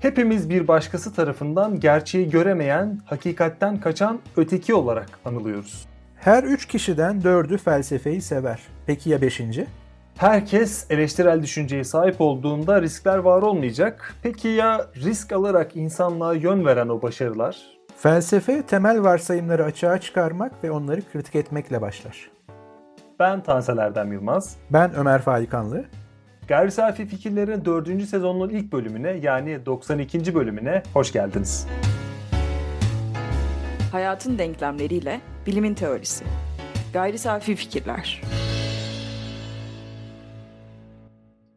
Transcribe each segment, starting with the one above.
Hepimiz bir başkası tarafından gerçeği göremeyen, hakikatten kaçan öteki olarak anılıyoruz. Her üç kişiden dördü felsefeyi sever. Peki ya beşinci? Herkes eleştirel düşünceye sahip olduğunda riskler var olmayacak. Peki ya risk alarak insanlığa yön veren o başarılar? Felsefe temel varsayımları açığa çıkarmak ve onları kritik etmekle başlar. Ben Tansel Erdem Yılmaz. Ben Ömer Faikanlı. Gayri Safi Fikirlerin 4. sezonunun ilk bölümüne yani 92. bölümüne hoş geldiniz. Hayatın denklemleriyle bilimin teorisi. Gayri Safi Fikirler.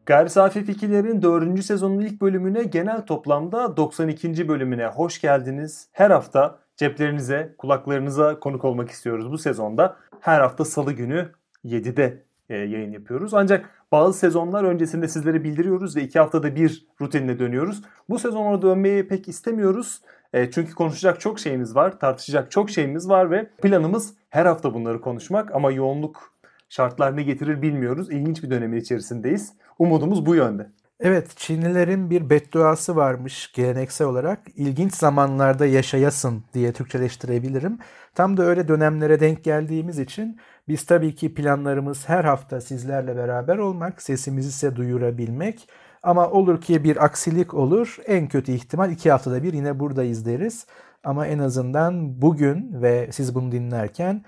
Gayri Safi Fikirlerin 4. sezonun ilk bölümüne genel toplamda 92. bölümüne hoş geldiniz. Her hafta ceplerinize, kulaklarınıza konuk olmak istiyoruz bu sezonda. Her hafta salı günü 7'de e, yayın yapıyoruz. Ancak bazı sezonlar öncesinde sizlere bildiriyoruz ve iki haftada bir rutinine dönüyoruz. Bu sezon orada dönmeyi pek istemiyoruz. E, çünkü konuşacak çok şeyimiz var, tartışacak çok şeyimiz var ve planımız her hafta bunları konuşmak ama yoğunluk şartlar ne getirir bilmiyoruz. İlginç bir dönemin içerisindeyiz. Umudumuz bu yönde. Evet, Çinlilerin bir bedduası varmış geleneksel olarak. İlginç zamanlarda yaşayasın diye Türkçeleştirebilirim. Tam da öyle dönemlere denk geldiğimiz için biz tabii ki planlarımız her hafta sizlerle beraber olmak, sesimizi ise duyurabilmek. Ama olur ki bir aksilik olur, en kötü ihtimal iki haftada bir yine buradayız deriz. Ama en azından bugün ve siz bunu dinlerken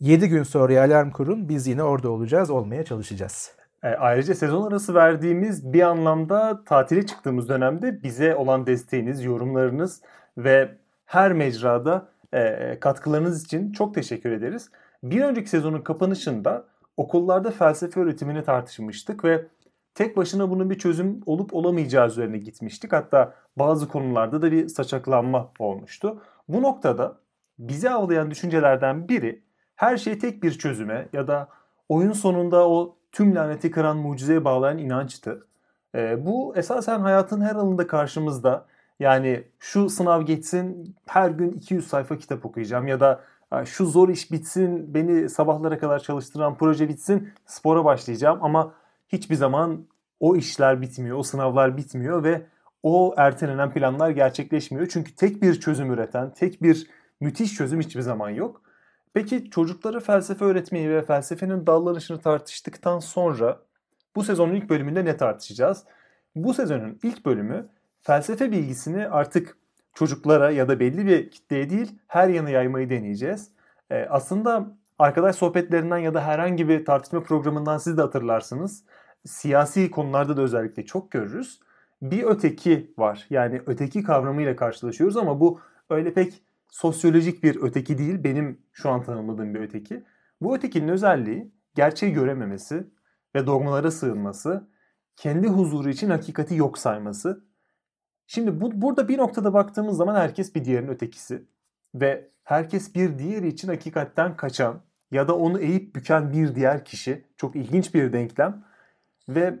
7 gün sonra alarm kurun biz yine orada olacağız, olmaya çalışacağız. E, ayrıca sezon arası verdiğimiz bir anlamda tatile çıktığımız dönemde bize olan desteğiniz, yorumlarınız ve her mecrada e, katkılarınız için çok teşekkür ederiz. Bir önceki sezonun kapanışında okullarda felsefe öğretimini tartışmıştık ve tek başına bunun bir çözüm olup olamayacağı üzerine gitmiştik. Hatta bazı konularda da bir saçaklanma olmuştu. Bu noktada bizi avlayan düşüncelerden biri her şey tek bir çözüme ya da oyun sonunda o tüm laneti kıran mucizeye bağlayan inançtı. E, bu esasen hayatın her alanında karşımızda. Yani şu sınav geçsin her gün 200 sayfa kitap okuyacağım ya da şu zor iş bitsin, beni sabahlara kadar çalıştıran proje bitsin, spora başlayacağım ama hiçbir zaman o işler bitmiyor, o sınavlar bitmiyor ve o ertelenen planlar gerçekleşmiyor. Çünkü tek bir çözüm üreten, tek bir müthiş çözüm hiçbir zaman yok. Peki çocuklara felsefe öğretmeyi ve felsefenin dallanışını tartıştıktan sonra bu sezonun ilk bölümünde ne tartışacağız? Bu sezonun ilk bölümü felsefe bilgisini artık çocuklara ya da belli bir kitleye değil her yana yaymayı deneyeceğiz. Ee, aslında arkadaş sohbetlerinden ya da herhangi bir tartışma programından siz de hatırlarsınız. Siyasi konularda da özellikle çok görürüz. Bir öteki var. Yani öteki kavramıyla karşılaşıyoruz ama bu öyle pek sosyolojik bir öteki değil. Benim şu an tanımladığım bir öteki. Bu ötekinin özelliği gerçeği görememesi ve dogmalara sığınması, kendi huzuru için hakikati yok sayması Şimdi bu, burada bir noktada baktığımız zaman herkes bir diğerinin ötekisi. Ve herkes bir diğeri için hakikatten kaçan ya da onu eğip büken bir diğer kişi. Çok ilginç bir denklem. Ve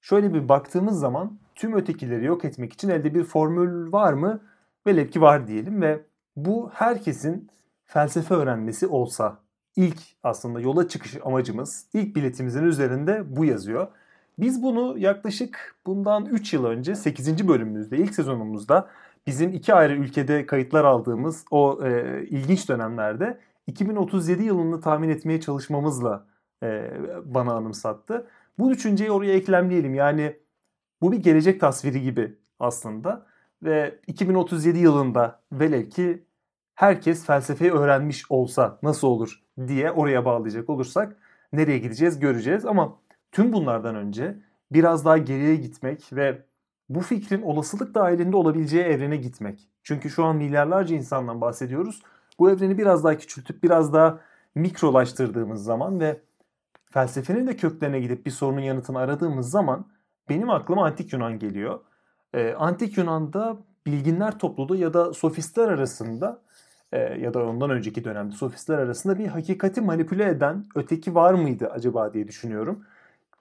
şöyle bir baktığımız zaman tüm ötekileri yok etmek için elde bir formül var mı? Velev ki var diyelim ve bu herkesin felsefe öğrenmesi olsa ilk aslında yola çıkış amacımız ilk biletimizin üzerinde bu yazıyor. Biz bunu yaklaşık bundan 3 yıl önce 8. bölümümüzde, ilk sezonumuzda bizim iki ayrı ülkede kayıtlar aldığımız o e, ilginç dönemlerde 2037 yılını tahmin etmeye çalışmamızla e, bana anımsattı. Bu düşünceyi oraya eklemleyelim. Yani bu bir gelecek tasviri gibi aslında. Ve 2037 yılında velev ki herkes felsefeyi öğrenmiş olsa nasıl olur diye oraya bağlayacak olursak nereye gideceğiz göreceğiz. Ama Tüm bunlardan önce biraz daha geriye gitmek ve bu fikrin olasılık dahilinde olabileceği evrene gitmek. Çünkü şu an milyarlarca insandan bahsediyoruz. Bu evreni biraz daha küçültüp biraz daha mikrolaştırdığımız zaman ve felsefenin de köklerine gidip bir sorunun yanıtını aradığımız zaman benim aklıma antik Yunan geliyor. Ee, antik Yunan'da bilginler topluluğu ya da sofistler arasında e, ya da ondan önceki dönemde sofistler arasında bir hakikati manipüle eden öteki var mıydı acaba diye düşünüyorum.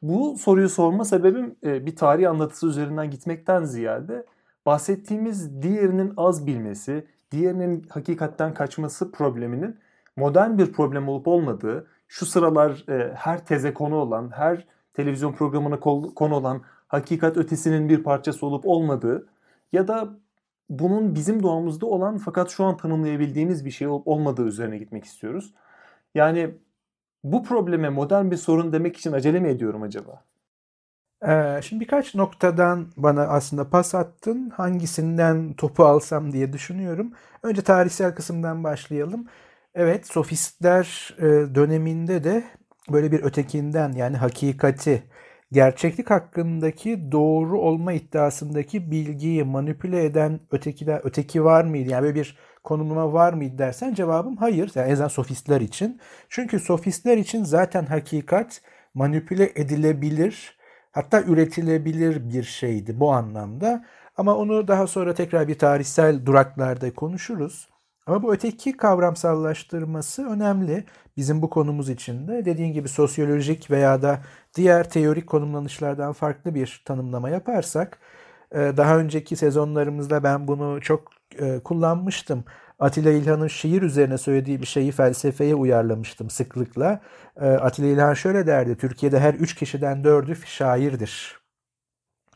Bu soruyu sorma sebebim e, bir tarih anlatısı üzerinden gitmekten ziyade bahsettiğimiz diğerinin az bilmesi, diğerinin hakikatten kaçması probleminin modern bir problem olup olmadığı, şu sıralar e, her teze konu olan, her televizyon programına konu olan hakikat ötesinin bir parçası olup olmadığı ya da bunun bizim doğamızda olan fakat şu an tanımlayabildiğimiz bir şey olmadığı üzerine gitmek istiyoruz. Yani bu probleme modern bir sorun demek için acele mi ediyorum acaba? Ee, şimdi birkaç noktadan bana aslında pas attın. Hangisinden topu alsam diye düşünüyorum. Önce tarihsel kısımdan başlayalım. Evet, sofistler e, döneminde de böyle bir ötekinden yani hakikati, gerçeklik hakkındaki doğru olma iddiasındaki bilgiyi manipüle eden ötekiler, öteki var mıydı? Yani böyle bir konumuma var mıydı dersen cevabım hayır. Yani en sofistler için. Çünkü sofistler için zaten hakikat manipüle edilebilir, hatta üretilebilir bir şeydi bu anlamda. Ama onu daha sonra tekrar bir tarihsel duraklarda konuşuruz. Ama bu öteki kavramsallaştırması önemli bizim bu konumuz için de. Dediğin gibi sosyolojik veya da diğer teorik konumlanışlardan farklı bir tanımlama yaparsak e, daha önceki sezonlarımızda ben bunu çok e, kullanmıştım. Atilla İlhan'ın şiir üzerine söylediği bir şeyi felsefeye uyarlamıştım sıklıkla. E, Atilla İlhan şöyle derdi, Türkiye'de her üç kişiden dördü şairdir.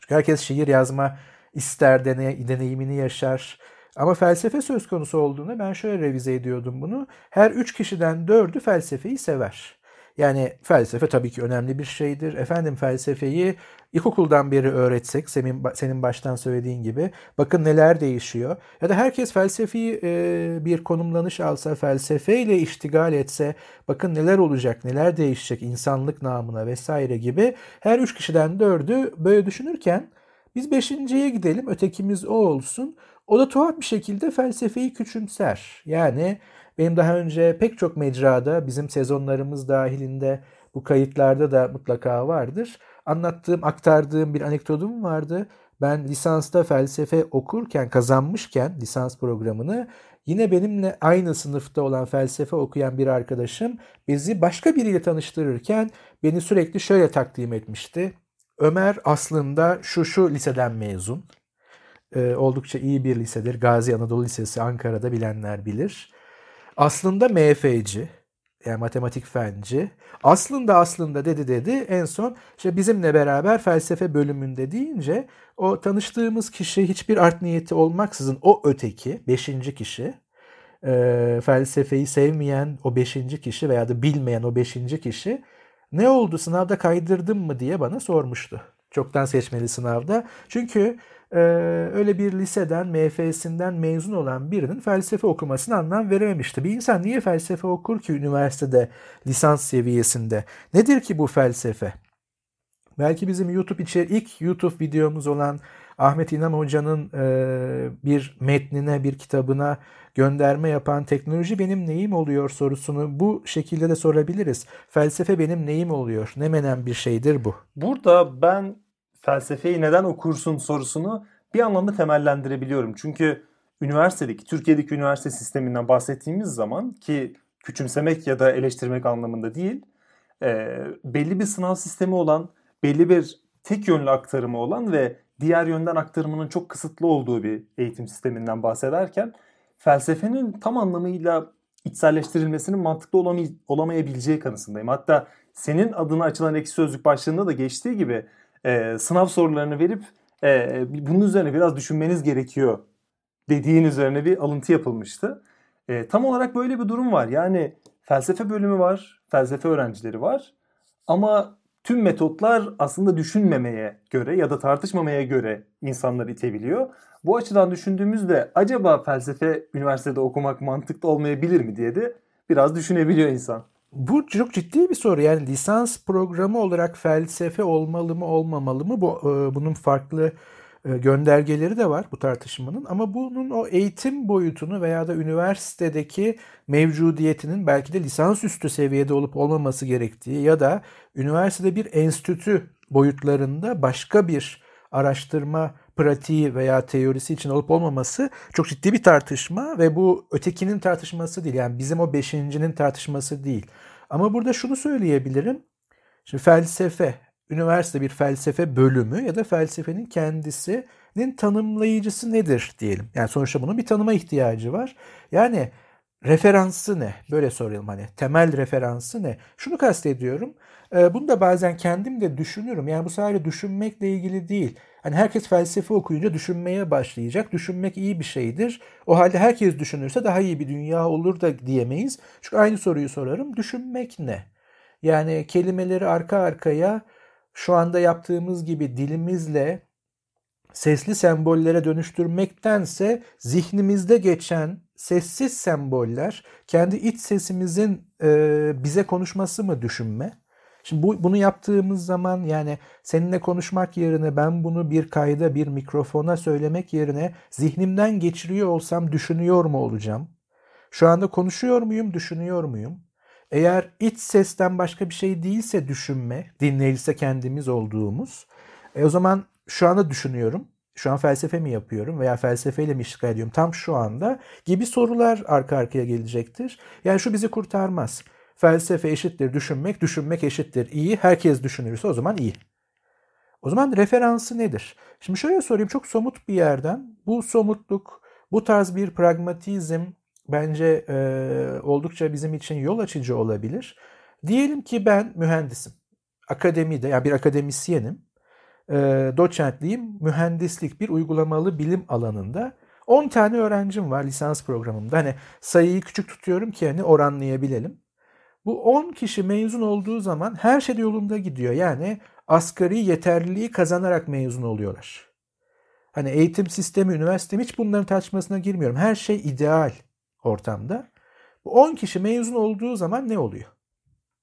Çünkü herkes şiir yazma ister, deneyimini yaşar, ama felsefe söz konusu olduğunda ben şöyle revize ediyordum bunu. Her üç kişiden dördü felsefeyi sever. Yani felsefe tabii ki önemli bir şeydir. Efendim felsefeyi ilkokuldan beri öğretsek senin, senin baştan söylediğin gibi bakın neler değişiyor. Ya da herkes felsefi e, bir konumlanış alsa felsefeyle iştigal etse bakın neler olacak neler değişecek insanlık namına vesaire gibi her üç kişiden dördü böyle düşünürken biz beşinciye gidelim ötekimiz o olsun. O da tuhaf bir şekilde felsefeyi küçümser. Yani benim daha önce pek çok mecrada bizim sezonlarımız dahilinde bu kayıtlarda da mutlaka vardır. Anlattığım, aktardığım bir anekdotum vardı. Ben lisansta felsefe okurken, kazanmışken lisans programını yine benimle aynı sınıfta olan felsefe okuyan bir arkadaşım bizi başka biriyle tanıştırırken beni sürekli şöyle takdim etmişti. Ömer aslında şu şu liseden mezun e, oldukça iyi bir lisedir. Gazi Anadolu Lisesi Ankara'da bilenler bilir. Aslında MF'ci, yani matematik fenci. Aslında aslında dedi dedi en son işte bizimle beraber felsefe bölümünde deyince o tanıştığımız kişi hiçbir art niyeti olmaksızın o öteki beşinci kişi e, felsefeyi sevmeyen o beşinci kişi veya da bilmeyen o beşinci kişi ne oldu sınavda kaydırdım mı diye bana sormuştu. Çoktan seçmeli sınavda. Çünkü e, öyle bir liseden, MF'sinden mezun olan birinin felsefe okumasına anlam verememişti. Bir insan niye felsefe okur ki üniversitede lisans seviyesinde? Nedir ki bu felsefe? Belki bizim YouTube içeri ilk YouTube videomuz olan Ahmet İnan Hoca'nın e, bir metnine, bir kitabına gönderme yapan teknoloji benim neyim oluyor sorusunu bu şekilde de sorabiliriz. Felsefe benim neyim oluyor? Ne menen bir şeydir bu? Burada ben felsefeyi neden okursun sorusunu bir anlamda temellendirebiliyorum. Çünkü üniversitedeki, Türkiye'deki üniversite sisteminden bahsettiğimiz zaman ki küçümsemek ya da eleştirmek anlamında değil, e, belli bir sınav sistemi olan, belli bir tek yönlü aktarımı olan ve diğer yönden aktarımının çok kısıtlı olduğu bir eğitim sisteminden bahsederken felsefenin tam anlamıyla içselleştirilmesinin mantıklı olamay- olamayabileceği kanısındayım. Hatta senin adına açılan ekşi sözlük başlığında da geçtiği gibi e, sınav sorularını verip e, bunun üzerine biraz düşünmeniz gerekiyor dediğin üzerine bir alıntı yapılmıştı. E, tam olarak böyle bir durum var. Yani felsefe bölümü var, felsefe öğrencileri var ama tüm metotlar aslında düşünmemeye göre ya da tartışmamaya göre insanları itebiliyor. Bu açıdan düşündüğümüzde acaba felsefe üniversitede okumak mantıklı olmayabilir mi diye de biraz düşünebiliyor insan. Bu çok ciddi bir soru. Yani lisans programı olarak felsefe olmalı mı olmamalı mı? Bu e, bunun farklı e, göndergeleri de var bu tartışmanın ama bunun o eğitim boyutunu veya da üniversitedeki mevcudiyetinin belki de lisansüstü seviyede olup olmaması gerektiği ya da üniversitede bir enstitü boyutlarında başka bir araştırma pratiği veya teorisi için olup olmaması çok ciddi bir tartışma ve bu ötekinin tartışması değil. Yani bizim o beşincinin tartışması değil. Ama burada şunu söyleyebilirim. Şimdi felsefe, üniversite bir felsefe bölümü ya da felsefenin kendisinin tanımlayıcısı nedir diyelim. Yani sonuçta bunun bir tanıma ihtiyacı var. Yani referansı ne? Böyle soralım hani temel referansı ne? Şunu kastediyorum. Bunu da bazen kendim de düşünürüm. Yani bu sadece düşünmekle ilgili değil. Hani herkes felsefe okuyunca düşünmeye başlayacak. Düşünmek iyi bir şeydir. O halde herkes düşünürse daha iyi bir dünya olur da diyemeyiz. Çünkü aynı soruyu sorarım. Düşünmek ne? Yani kelimeleri arka arkaya şu anda yaptığımız gibi dilimizle sesli sembollere dönüştürmektense zihnimizde geçen sessiz semboller kendi iç sesimizin e, bize konuşması mı düşünme? Şimdi bu, bunu yaptığımız zaman yani seninle konuşmak yerine ben bunu bir kayda bir mikrofona söylemek yerine zihnimden geçiriyor olsam düşünüyor mu olacağım? Şu anda konuşuyor muyum, düşünüyor muyum? Eğer iç sesten başka bir şey değilse düşünme, dinleyicisi kendimiz olduğumuz, e o zaman şu anda düşünüyorum. Şu an felsefe mi yapıyorum veya felsefeyle mi işgal ediyorum tam şu anda gibi sorular arka arkaya gelecektir. Yani şu bizi kurtarmaz. Felsefe eşittir düşünmek, düşünmek eşittir iyi. Herkes düşünürse o zaman iyi. O zaman referansı nedir? Şimdi şöyle sorayım çok somut bir yerden. Bu somutluk, bu tarz bir pragmatizm bence e, oldukça bizim için yol açıcı olabilir. Diyelim ki ben mühendisim. Akademide yani bir akademisyenim. E, doçentliyim. Mühendislik bir uygulamalı bilim alanında. 10 tane öğrencim var lisans programımda. Hani sayıyı küçük tutuyorum ki hani oranlayabilelim. Bu 10 kişi mezun olduğu zaman her şey yolunda gidiyor. Yani asgari yeterliliği kazanarak mezun oluyorlar. Hani eğitim sistemi, üniversite hiç bunların tartışmasına girmiyorum. Her şey ideal ortamda. Bu 10 kişi mezun olduğu zaman ne oluyor?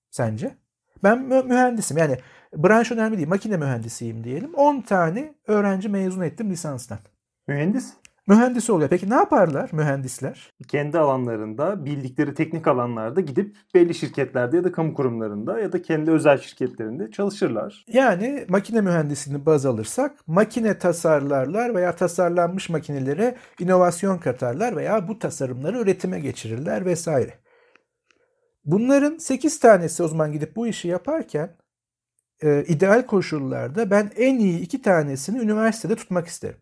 Sence? Ben mühendisim. Yani branş önemli değil. Makine mühendisiyim diyelim. 10 tane öğrenci mezun ettim lisanstan. Mühendis? Mühendis oluyor. Peki ne yaparlar mühendisler? Kendi alanlarında, bildikleri teknik alanlarda gidip belli şirketlerde ya da kamu kurumlarında ya da kendi özel şirketlerinde çalışırlar. Yani makine mühendisliğini baz alırsak makine tasarlarlar veya tasarlanmış makinelere inovasyon katarlar veya bu tasarımları üretime geçirirler vesaire. Bunların 8 tanesi o zaman gidip bu işi yaparken e, ideal koşullarda ben en iyi iki tanesini üniversitede tutmak isterim.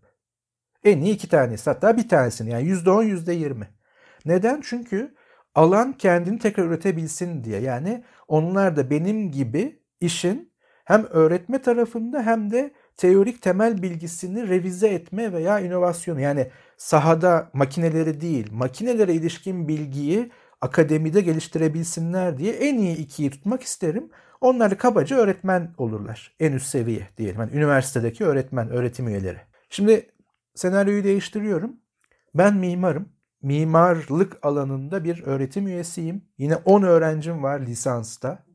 En iyi iki tanesi hatta bir tanesini yani %10 %20. Neden? Çünkü alan kendini tekrar üretebilsin diye. Yani onlar da benim gibi işin hem öğretme tarafında hem de teorik temel bilgisini revize etme veya inovasyonu yani sahada makineleri değil makinelere ilişkin bilgiyi akademide geliştirebilsinler diye en iyi ikiyi tutmak isterim. Onlar kabaca öğretmen olurlar. En üst seviye diyelim. Yani üniversitedeki öğretmen, öğretim üyeleri. Şimdi senaryoyu değiştiriyorum. Ben mimarım. Mimarlık alanında bir öğretim üyesiyim. Yine 10 öğrencim var lisansta.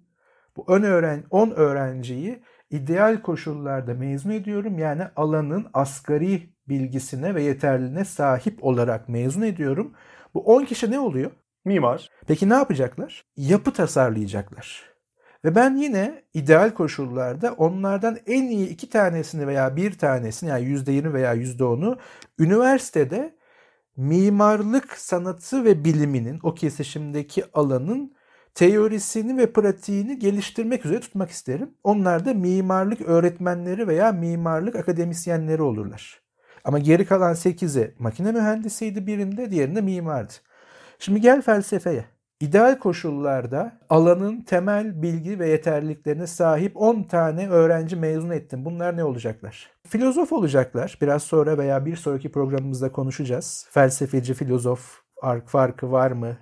Bu 10 öğren 10 öğrenciyi ideal koşullarda mezun ediyorum. Yani alanın asgari bilgisine ve yeterliliğine sahip olarak mezun ediyorum. Bu 10 kişi ne oluyor? Mimar. Peki ne yapacaklar? Yapı tasarlayacaklar. Ve ben yine ideal koşullarda onlardan en iyi iki tanesini veya bir tanesini yani %20 veya %10'u üniversitede mimarlık sanatı ve biliminin o kesişimdeki alanın teorisini ve pratiğini geliştirmek üzere tutmak isterim. Onlar da mimarlık öğretmenleri veya mimarlık akademisyenleri olurlar. Ama geri kalan 8'i makine mühendisiydi birinde, diğerinde mimardı. Şimdi gel felsefeye. İdeal koşullarda alanın temel bilgi ve yeterliliklerine sahip 10 tane öğrenci mezun ettim. Bunlar ne olacaklar? Filozof olacaklar. Biraz sonra veya bir sonraki programımızda konuşacağız. Felsefeci, filozof farkı var mı?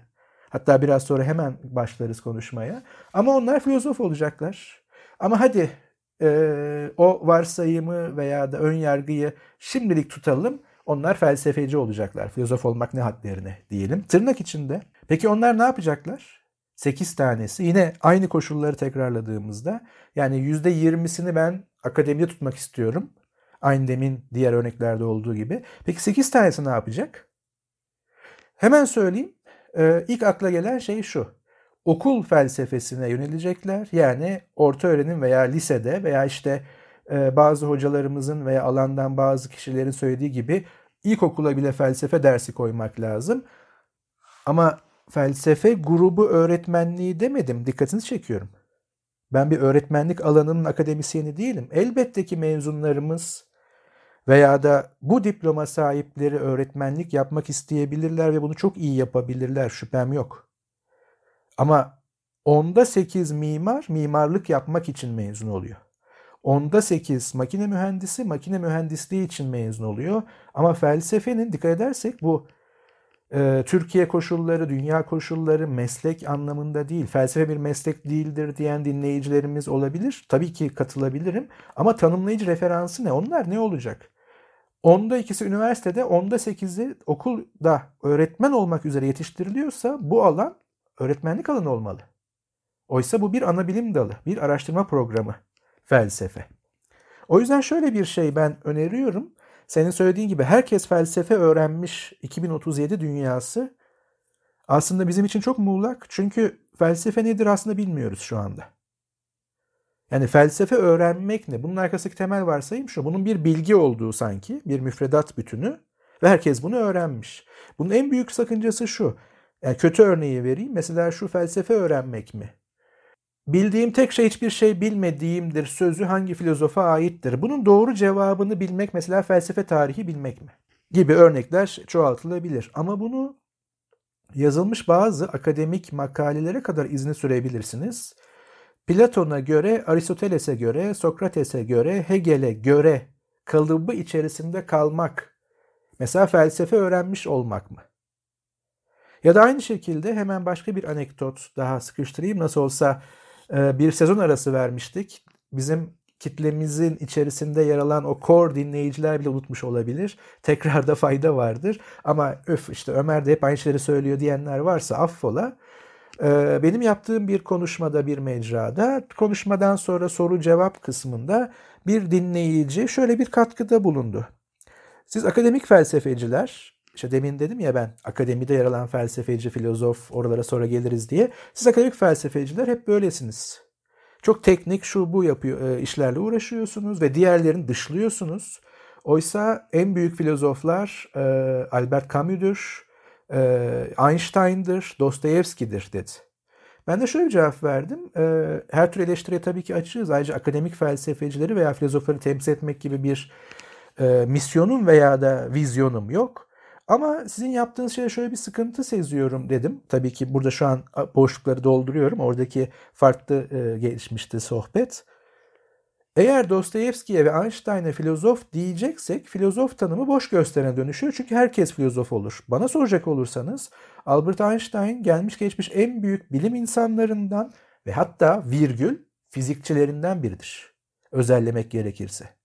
Hatta biraz sonra hemen başlarız konuşmaya. Ama onlar filozof olacaklar. Ama hadi e, o varsayımı veya da ön yargıyı şimdilik tutalım. Onlar felsefeci olacaklar. Filozof olmak ne hadlerine diyelim. Tırnak içinde. Peki onlar ne yapacaklar? 8 tanesi yine aynı koşulları tekrarladığımızda yani %20'sini ben akademide tutmak istiyorum. Aynı demin diğer örneklerde olduğu gibi. Peki 8 tanesi ne yapacak? Hemen söyleyeyim. Ee, ilk akla gelen şey şu. Okul felsefesine yönelecekler. Yani orta öğrenim veya lisede veya işte e, bazı hocalarımızın veya alandan bazı kişilerin söylediği gibi ilkokula bile felsefe dersi koymak lazım. Ama felsefe grubu öğretmenliği demedim. Dikkatinizi çekiyorum. Ben bir öğretmenlik alanının akademisyeni değilim. Elbette ki mezunlarımız veya da bu diploma sahipleri öğretmenlik yapmak isteyebilirler ve bunu çok iyi yapabilirler şüphem yok. Ama onda 8 mimar mimarlık yapmak için mezun oluyor. Onda 8 makine mühendisi makine mühendisliği için mezun oluyor. Ama felsefenin dikkat edersek bu e, Türkiye koşulları, dünya koşulları meslek anlamında değil. Felsefe bir meslek değildir diyen dinleyicilerimiz olabilir. Tabii ki katılabilirim. Ama tanımlayıcı referansı ne? Onlar ne olacak? Onda ikisi üniversitede, onda sekizi okulda öğretmen olmak üzere yetiştiriliyorsa bu alan öğretmenlik alanı olmalı. Oysa bu bir ana bilim dalı, bir araştırma programı felsefe. O yüzden şöyle bir şey ben öneriyorum. Senin söylediğin gibi herkes felsefe öğrenmiş 2037 dünyası aslında bizim için çok muğlak. Çünkü felsefe nedir aslında bilmiyoruz şu anda. Yani felsefe öğrenmek ne? Bunun arkasındaki temel varsayım şu. Bunun bir bilgi olduğu sanki, bir müfredat bütünü ve herkes bunu öğrenmiş. Bunun en büyük sakıncası şu. Yani kötü örneği vereyim. Mesela şu felsefe öğrenmek mi? Bildiğim tek şey hiçbir şey bilmediğimdir sözü hangi filozofa aittir? Bunun doğru cevabını bilmek mesela felsefe tarihi bilmek mi? Gibi örnekler çoğaltılabilir. Ama bunu yazılmış bazı akademik makalelere kadar izni sürebilirsiniz. Platon'a göre, Aristoteles'e göre, Sokrates'e göre, Hegel'e göre kalıbı içerisinde kalmak. Mesela felsefe öğrenmiş olmak mı? Ya da aynı şekilde hemen başka bir anekdot daha sıkıştırayım. Nasıl olsa bir sezon arası vermiştik. Bizim kitlemizin içerisinde yer alan o core dinleyiciler bile unutmuş olabilir. Tekrarda fayda vardır. Ama öf işte Ömer de hep aynı şeyleri söylüyor diyenler varsa affola. E, benim yaptığım bir konuşmada bir mecrada konuşmadan sonra soru cevap kısmında bir dinleyici şöyle bir katkıda bulundu. Siz akademik felsefeciler işte demin dedim ya ben akademide yer alan felsefeci, filozof oralara sonra geliriz diye. Siz akademik felsefeciler hep böylesiniz. Çok teknik şu bu yapıyor e, işlerle uğraşıyorsunuz ve diğerlerini dışlıyorsunuz. Oysa en büyük filozoflar e, Albert Camus'dur, e, Einstein'dır, Dostoyevski'dir dedi. Ben de şöyle bir cevap verdim. E, her tür eleştiriye tabii ki açığız. Ayrıca akademik felsefecileri veya filozofları temsil etmek gibi bir misyonum veya da vizyonum yok. Ama sizin yaptığınız şeye şöyle bir sıkıntı seziyorum dedim. Tabii ki burada şu an boşlukları dolduruyorum. Oradaki farklı e, gelişmişti sohbet. Eğer Dostoyevski'ye ve Einstein'e filozof diyeceksek filozof tanımı boş gösterene dönüşüyor. Çünkü herkes filozof olur. Bana soracak olursanız Albert Einstein gelmiş geçmiş en büyük bilim insanlarından ve hatta virgül fizikçilerinden biridir. Özellemek gerekirse.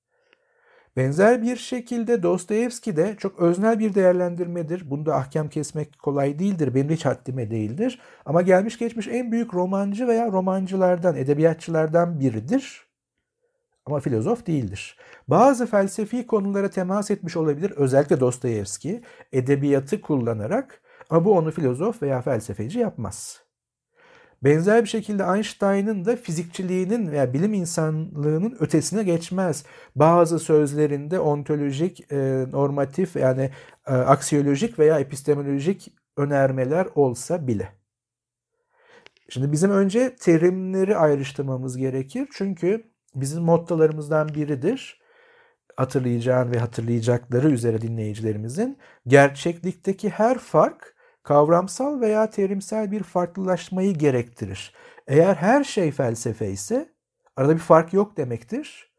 Benzer bir şekilde Dostoyevski de çok öznel bir değerlendirmedir. Bunda ahkam kesmek kolay değildir. Benim hiç haddime değildir. Ama gelmiş geçmiş en büyük romancı veya romancılardan, edebiyatçılardan biridir. Ama filozof değildir. Bazı felsefi konulara temas etmiş olabilir. Özellikle Dostoyevski edebiyatı kullanarak ama bu onu filozof veya felsefeci yapmaz. Benzer bir şekilde Einstein'ın da fizikçiliğinin veya bilim insanlığının ötesine geçmez. Bazı sözlerinde ontolojik, e, normatif yani e, aksiyolojik veya epistemolojik önermeler olsa bile. Şimdi bizim önce terimleri ayrıştırmamız gerekir. Çünkü bizim mottolarımızdan biridir. Hatırlayacağın ve hatırlayacakları üzere dinleyicilerimizin gerçeklikteki her fark kavramsal veya terimsel bir farklılaşmayı gerektirir. Eğer her şey felsefe ise arada bir fark yok demektir.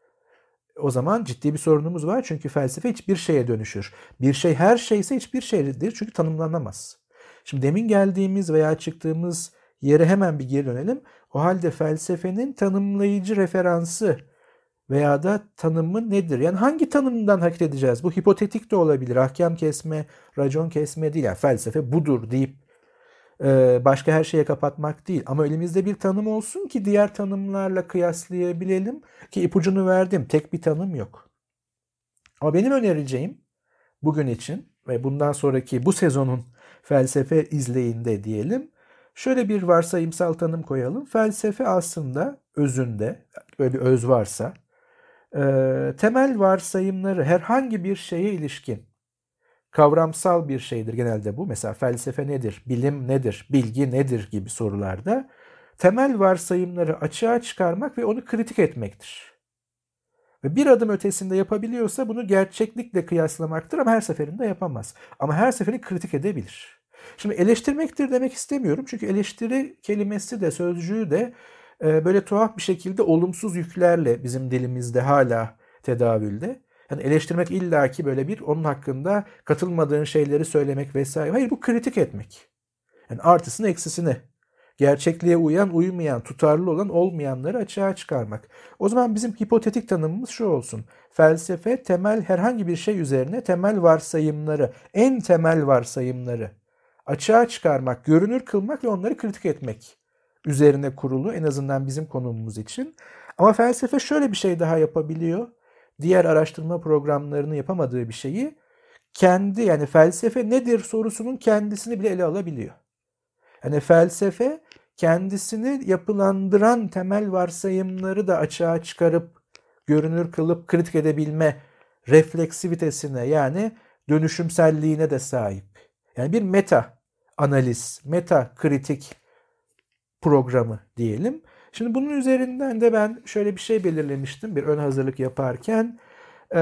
O zaman ciddi bir sorunumuz var çünkü felsefe hiçbir şeye dönüşür. Bir şey her şeyse hiçbir şeydir çünkü tanımlanamaz. Şimdi demin geldiğimiz veya çıktığımız yere hemen bir geri dönelim. O halde felsefenin tanımlayıcı referansı veya da tanımı nedir? Yani hangi tanımdan hareket edeceğiz? Bu hipotetik de olabilir. Ahkam kesme, racon kesme değil. Yani felsefe budur deyip e, başka her şeye kapatmak değil. Ama elimizde bir tanım olsun ki diğer tanımlarla kıyaslayabilelim. Ki ipucunu verdim. Tek bir tanım yok. Ama benim önereceğim bugün için ve bundan sonraki bu sezonun felsefe izleyinde diyelim. Şöyle bir varsayımsal tanım koyalım. Felsefe aslında özünde böyle bir öz varsa e, temel varsayımları herhangi bir şeye ilişkin kavramsal bir şeydir genelde bu. Mesela felsefe nedir, bilim nedir, bilgi nedir gibi sorularda temel varsayımları açığa çıkarmak ve onu kritik etmektir. Ve bir adım ötesinde yapabiliyorsa bunu gerçeklikle kıyaslamaktır ama her seferinde yapamaz. Ama her seferini kritik edebilir. Şimdi eleştirmektir demek istemiyorum. Çünkü eleştiri kelimesi de sözcüğü de böyle tuhaf bir şekilde olumsuz yüklerle bizim dilimizde hala tedavülde. Yani eleştirmek illaki böyle bir onun hakkında katılmadığın şeyleri söylemek vesaire. Hayır bu kritik etmek. Yani artısını eksisini. Gerçekliğe uyan, uymayan, tutarlı olan, olmayanları açığa çıkarmak. O zaman bizim hipotetik tanımımız şu olsun. Felsefe temel herhangi bir şey üzerine temel varsayımları, en temel varsayımları açığa çıkarmak, görünür kılmak ve onları kritik etmek üzerine kurulu en azından bizim konumumuz için. Ama felsefe şöyle bir şey daha yapabiliyor. Diğer araştırma programlarını yapamadığı bir şeyi kendi yani felsefe nedir sorusunun kendisini bile ele alabiliyor. Yani felsefe kendisini yapılandıran temel varsayımları da açığa çıkarıp görünür kılıp kritik edebilme refleksivitesine yani dönüşümselliğine de sahip. Yani bir meta analiz, meta kritik programı diyelim. Şimdi bunun üzerinden de ben şöyle bir şey belirlemiştim bir ön hazırlık yaparken. Ee,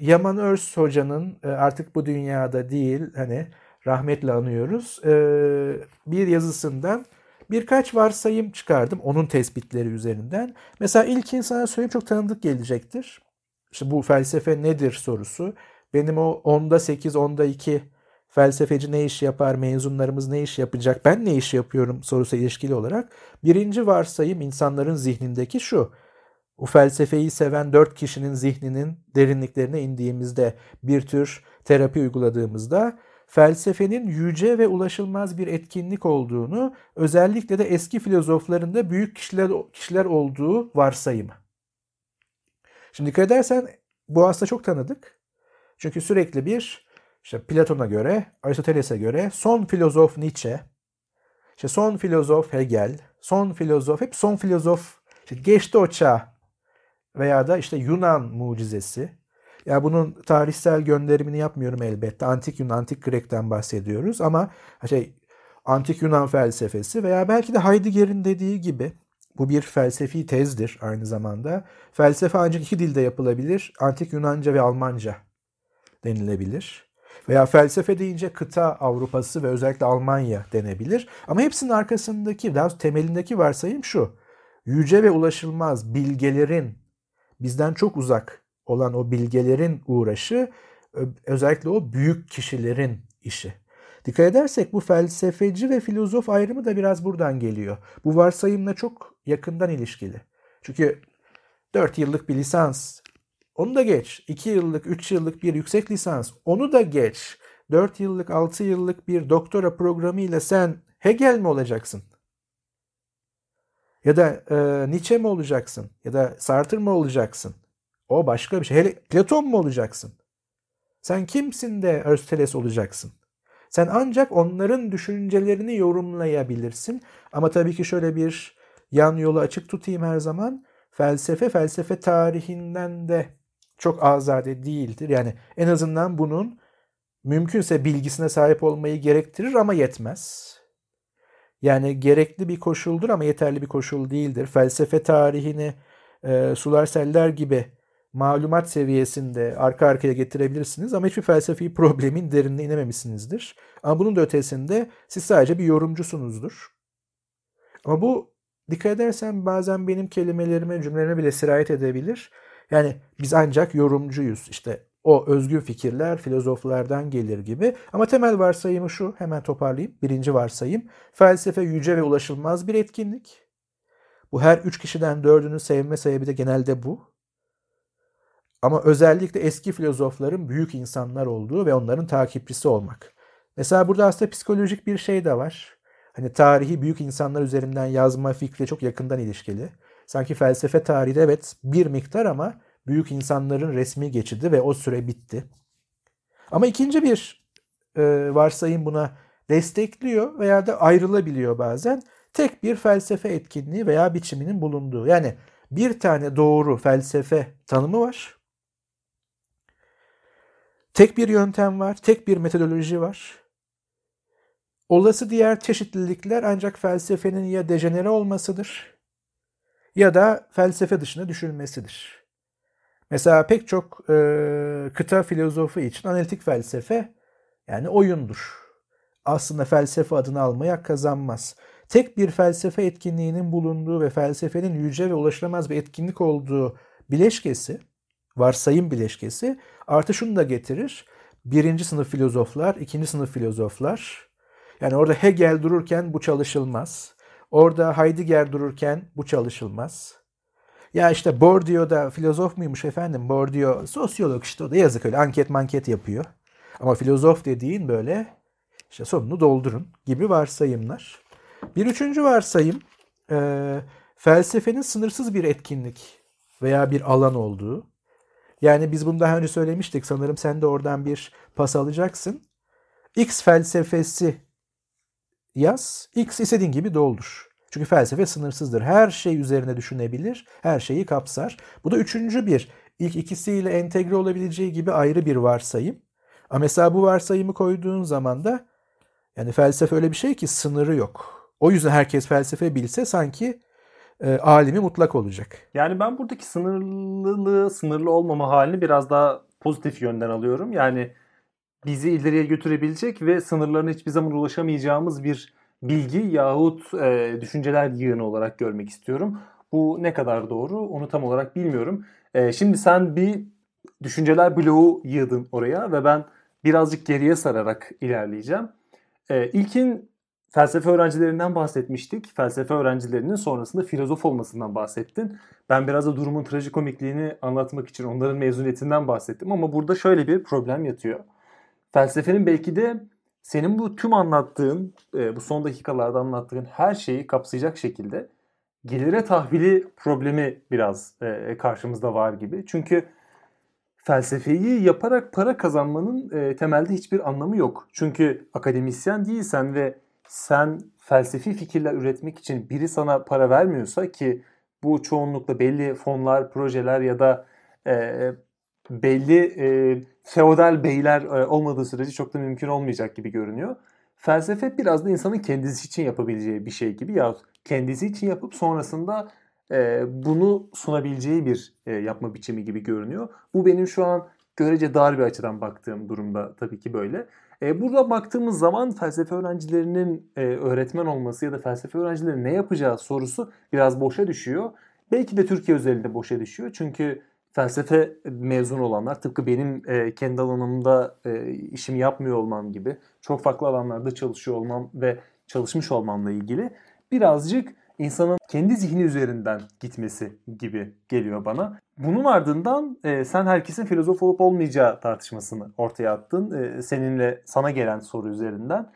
Yaman Örs hocanın e, artık bu dünyada değil hani rahmetle anıyoruz. Ee, bir yazısından birkaç varsayım çıkardım onun tespitleri üzerinden. Mesela ilk insana söyleyeyim çok tanıdık gelecektir. İşte bu felsefe nedir sorusu. Benim o onda 8, onda 2 felsefeci ne iş yapar, mezunlarımız ne iş yapacak, ben ne iş yapıyorum sorusu ilişkili olarak birinci varsayım insanların zihnindeki şu. Bu felsefeyi seven dört kişinin zihninin derinliklerine indiğimizde bir tür terapi uyguladığımızda felsefenin yüce ve ulaşılmaz bir etkinlik olduğunu özellikle de eski filozoflarında büyük kişiler, kişiler olduğu varsayımı. Şimdi dikkat edersen bu aslında çok tanıdık. Çünkü sürekli bir işte Platon'a göre, Aristoteles'e göre son filozof Nietzsche, işte son filozof Hegel, son filozof hep son filozof işte geçti o çağ veya da işte Yunan mucizesi ya bunun tarihsel gönderimini yapmıyorum elbette. Antik Yunan, Antik Grek'ten bahsediyoruz ama şey Antik Yunan felsefesi veya belki de Heidegger'in dediği gibi bu bir felsefi tezdir aynı zamanda. Felsefe ancak iki dilde yapılabilir. Antik Yunanca ve Almanca denilebilir. Veya felsefe deyince kıta Avrupası ve özellikle Almanya denebilir. Ama hepsinin arkasındaki, daha temelindeki varsayım şu. Yüce ve ulaşılmaz bilgelerin bizden çok uzak olan o bilgelerin uğraşı özellikle o büyük kişilerin işi. Dikkat edersek bu felsefeci ve filozof ayrımı da biraz buradan geliyor. Bu varsayımla çok yakından ilişkili. Çünkü 4 yıllık bir lisans, onu da geç. 2 yıllık, 3 yıllık bir yüksek lisans, onu da geç. 4 yıllık, 6 yıllık bir doktora programı ile sen Hegel mi olacaksın? Ya da e, Nietzsche mi olacaksın? Ya da Sartre mı olacaksın? O başka bir şey. Hele Platon mu olacaksın? Sen kimsin de Aristoteles olacaksın? Sen ancak onların düşüncelerini yorumlayabilirsin. Ama tabii ki şöyle bir yan yolu açık tutayım her zaman. Felsefe, felsefe tarihinden de çok azade değildir. Yani en azından bunun mümkünse bilgisine sahip olmayı gerektirir ama yetmez. Yani gerekli bir koşuldur ama yeterli bir koşul değildir. Felsefe tarihini e, sular seller gibi malumat seviyesinde arka arkaya getirebilirsiniz ama hiçbir felsefi problemin derinine inememişsinizdir. Ama bunun da ötesinde siz sadece bir yorumcusunuzdur. Ama bu dikkat edersen bazen benim kelimelerime, cümlelerime bile sirayet edebilir. Yani biz ancak yorumcuyuz. İşte o özgün fikirler filozoflardan gelir gibi. Ama temel varsayımı şu, hemen toparlayayım. Birinci varsayım, felsefe yüce ve ulaşılmaz bir etkinlik. Bu her üç kişiden dördünün sevme sebebi de genelde bu. Ama özellikle eski filozofların büyük insanlar olduğu ve onların takipçisi olmak. Mesela burada aslında psikolojik bir şey de var. Hani tarihi büyük insanlar üzerinden yazma fikri çok yakından ilişkili. Sanki felsefe tarihi evet bir miktar ama büyük insanların resmi geçidi ve o süre bitti. Ama ikinci bir e, varsayım buna destekliyor veya da ayrılabiliyor bazen. Tek bir felsefe etkinliği veya biçiminin bulunduğu. Yani bir tane doğru felsefe tanımı var. Tek bir yöntem var, tek bir metodoloji var. Olası diğer çeşitlilikler ancak felsefenin ya dejenere olmasıdır ya da felsefe dışına düşülmesidir. Mesela pek çok e, kıta filozofu için analitik felsefe yani oyundur. Aslında felsefe adını almaya kazanmaz. Tek bir felsefe etkinliğinin bulunduğu ve felsefenin yüce ve ulaşılamaz bir etkinlik olduğu bileşkesi, varsayım bileşkesi artı şunu da getirir. Birinci sınıf filozoflar, ikinci sınıf filozoflar, yani orada Hegel dururken bu çalışılmaz. Orada Heidegger dururken bu çalışılmaz. Ya işte Bourdieu da filozof muymuş efendim? Bourdieu sosyolog işte o da yazık öyle anket manket yapıyor. Ama filozof dediğin böyle işte sonunu doldurun gibi varsayımlar. Bir üçüncü varsayım e, felsefenin sınırsız bir etkinlik veya bir alan olduğu. Yani biz bunu daha önce söylemiştik sanırım sen de oradan bir pas alacaksın. X felsefesi yaz, X istediğin gibi doldur. Çünkü felsefe sınırsızdır. Her şey üzerine düşünebilir, her şeyi kapsar. Bu da üçüncü bir, ilk ikisiyle entegre olabileceği gibi ayrı bir varsayım. Ama mesela bu varsayımı koyduğun zaman da yani felsefe öyle bir şey ki sınırı yok. O yüzden herkes felsefe bilse sanki e, alimi mutlak olacak. Yani ben buradaki sınırlılığı, sınırlı olmama halini biraz daha pozitif yönden alıyorum. Yani bizi ileriye götürebilecek ve sınırlarına hiçbir zaman ulaşamayacağımız bir bilgi yahut e, düşünceler yığını olarak görmek istiyorum. Bu ne kadar doğru onu tam olarak bilmiyorum. E, şimdi sen bir düşünceler bloğu yığdın oraya ve ben birazcık geriye sararak ilerleyeceğim. E, ilkin felsefe öğrencilerinden bahsetmiştik. Felsefe öğrencilerinin sonrasında filozof olmasından bahsettin. Ben biraz da durumun trajikomikliğini anlatmak için onların mezuniyetinden bahsettim ama burada şöyle bir problem yatıyor. Felsefenin belki de senin bu tüm anlattığın, e, bu son dakikalarda anlattığın her şeyi kapsayacak şekilde gelire tahvili problemi biraz e, karşımızda var gibi. Çünkü felsefeyi yaparak para kazanmanın e, temelde hiçbir anlamı yok. Çünkü akademisyen değilsen ve sen felsefi fikirler üretmek için biri sana para vermiyorsa ki bu çoğunlukla belli fonlar, projeler ya da belli feodal beyler e, olmadığı sürece çok da mümkün olmayacak gibi görünüyor. Felsefe biraz da insanın kendisi için yapabileceği bir şey gibi ya kendisi için yapıp sonrasında e, bunu sunabileceği bir e, yapma biçimi gibi görünüyor. Bu benim şu an görece dar bir açıdan baktığım durumda tabii ki böyle. Burada baktığımız zaman felsefe öğrencilerinin öğretmen olması ya da felsefe öğrencilerinin ne yapacağı sorusu biraz boşa düşüyor. Belki de Türkiye özelinde boşa düşüyor. Çünkü felsefe mezun olanlar tıpkı benim e, kendi alanımda e, işimi yapmıyor olmam gibi çok farklı alanlarda çalışıyor olmam ve çalışmış olmamla ilgili birazcık insanın kendi zihni üzerinden gitmesi gibi geliyor bana. Bunun ardından e, sen herkesin filozof olup olmayacağı tartışmasını ortaya attın. E, seninle sana gelen soru üzerinden.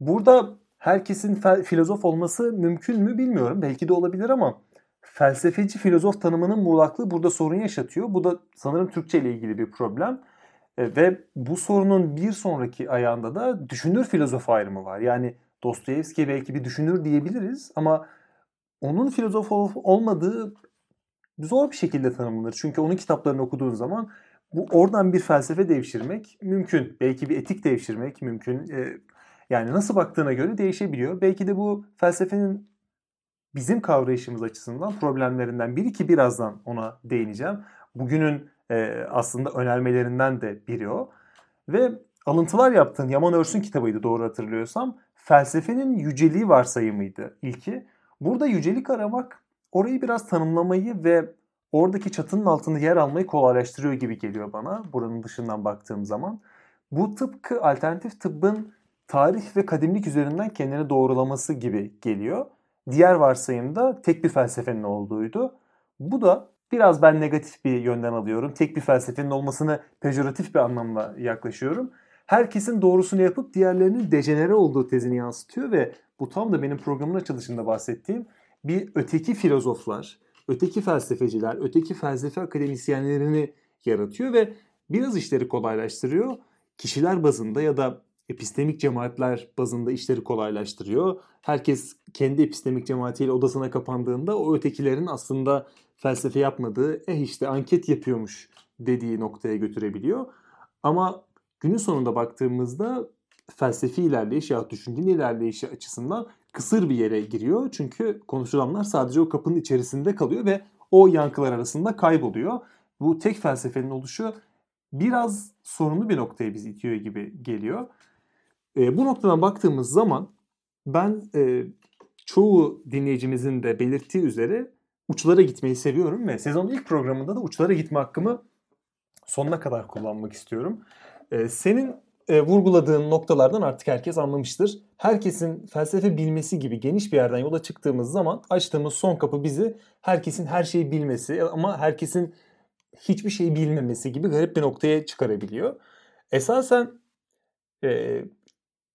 Burada herkesin filozof olması mümkün mü bilmiyorum. Belki de olabilir ama felsefeci filozof tanımının muğlaklığı burada sorun yaşatıyor. Bu da sanırım Türkçe ile ilgili bir problem. E, ve bu sorunun bir sonraki ayağında da düşünür filozof ayrımı var. Yani Dostoyevski belki bir düşünür diyebiliriz ama onun filozof olmadığı zor bir şekilde tanımlanır. Çünkü onun kitaplarını okuduğun zaman bu oradan bir felsefe devşirmek mümkün. Belki bir etik devşirmek mümkün. E, yani nasıl baktığına göre değişebiliyor. Belki de bu felsefenin bizim kavrayışımız açısından problemlerinden biri ki birazdan ona değineceğim. Bugünün e, aslında önermelerinden de biri o. Ve alıntılar yaptığın Yaman Örsün kitabıydı doğru hatırlıyorsam. Felsefenin yüceliği varsayımıydı ilki. Burada yücelik aramak orayı biraz tanımlamayı ve oradaki çatının altında yer almayı kolaylaştırıyor gibi geliyor bana buranın dışından baktığım zaman. Bu tıpkı alternatif tıbbın tarih ve kadimlik üzerinden kendini doğrulaması gibi geliyor. Diğer varsayımda tek bir felsefenin olduğuydu. Bu da biraz ben negatif bir yönden alıyorum. Tek bir felsefenin olmasını pejoratif bir anlamla yaklaşıyorum. Herkesin doğrusunu yapıp diğerlerinin dejenere olduğu tezini yansıtıyor ve bu tam da benim programın açılışında bahsettiğim bir öteki filozoflar, öteki felsefeciler, öteki felsefe akademisyenlerini yaratıyor ve biraz işleri kolaylaştırıyor. Kişiler bazında ya da epistemik cemaatler bazında işleri kolaylaştırıyor. Herkes kendi epistemik cemaatiyle odasına kapandığında o ötekilerin aslında felsefe yapmadığı, eh işte anket yapıyormuş dediği noktaya götürebiliyor. Ama günün sonunda baktığımızda felsefi ilerleyiş ya düşüncenin ilerleyişi açısından kısır bir yere giriyor. Çünkü konuşulanlar sadece o kapının içerisinde kalıyor ve o yankılar arasında kayboluyor. bu tek felsefenin oluşu biraz sorunlu bir noktaya bizi itiyor gibi geliyor. E, bu noktadan baktığımız zaman ben e, çoğu dinleyicimizin de belirttiği üzere uçlara gitmeyi seviyorum ve sezonun ilk programında da uçlara gitme hakkımı sonuna kadar kullanmak istiyorum. E, senin e, vurguladığın noktalardan artık herkes anlamıştır. Herkesin felsefe bilmesi gibi geniş bir yerden yola çıktığımız zaman açtığımız son kapı bizi herkesin her şeyi bilmesi ama herkesin hiçbir şeyi bilmemesi gibi garip bir noktaya çıkarabiliyor. Esasen e,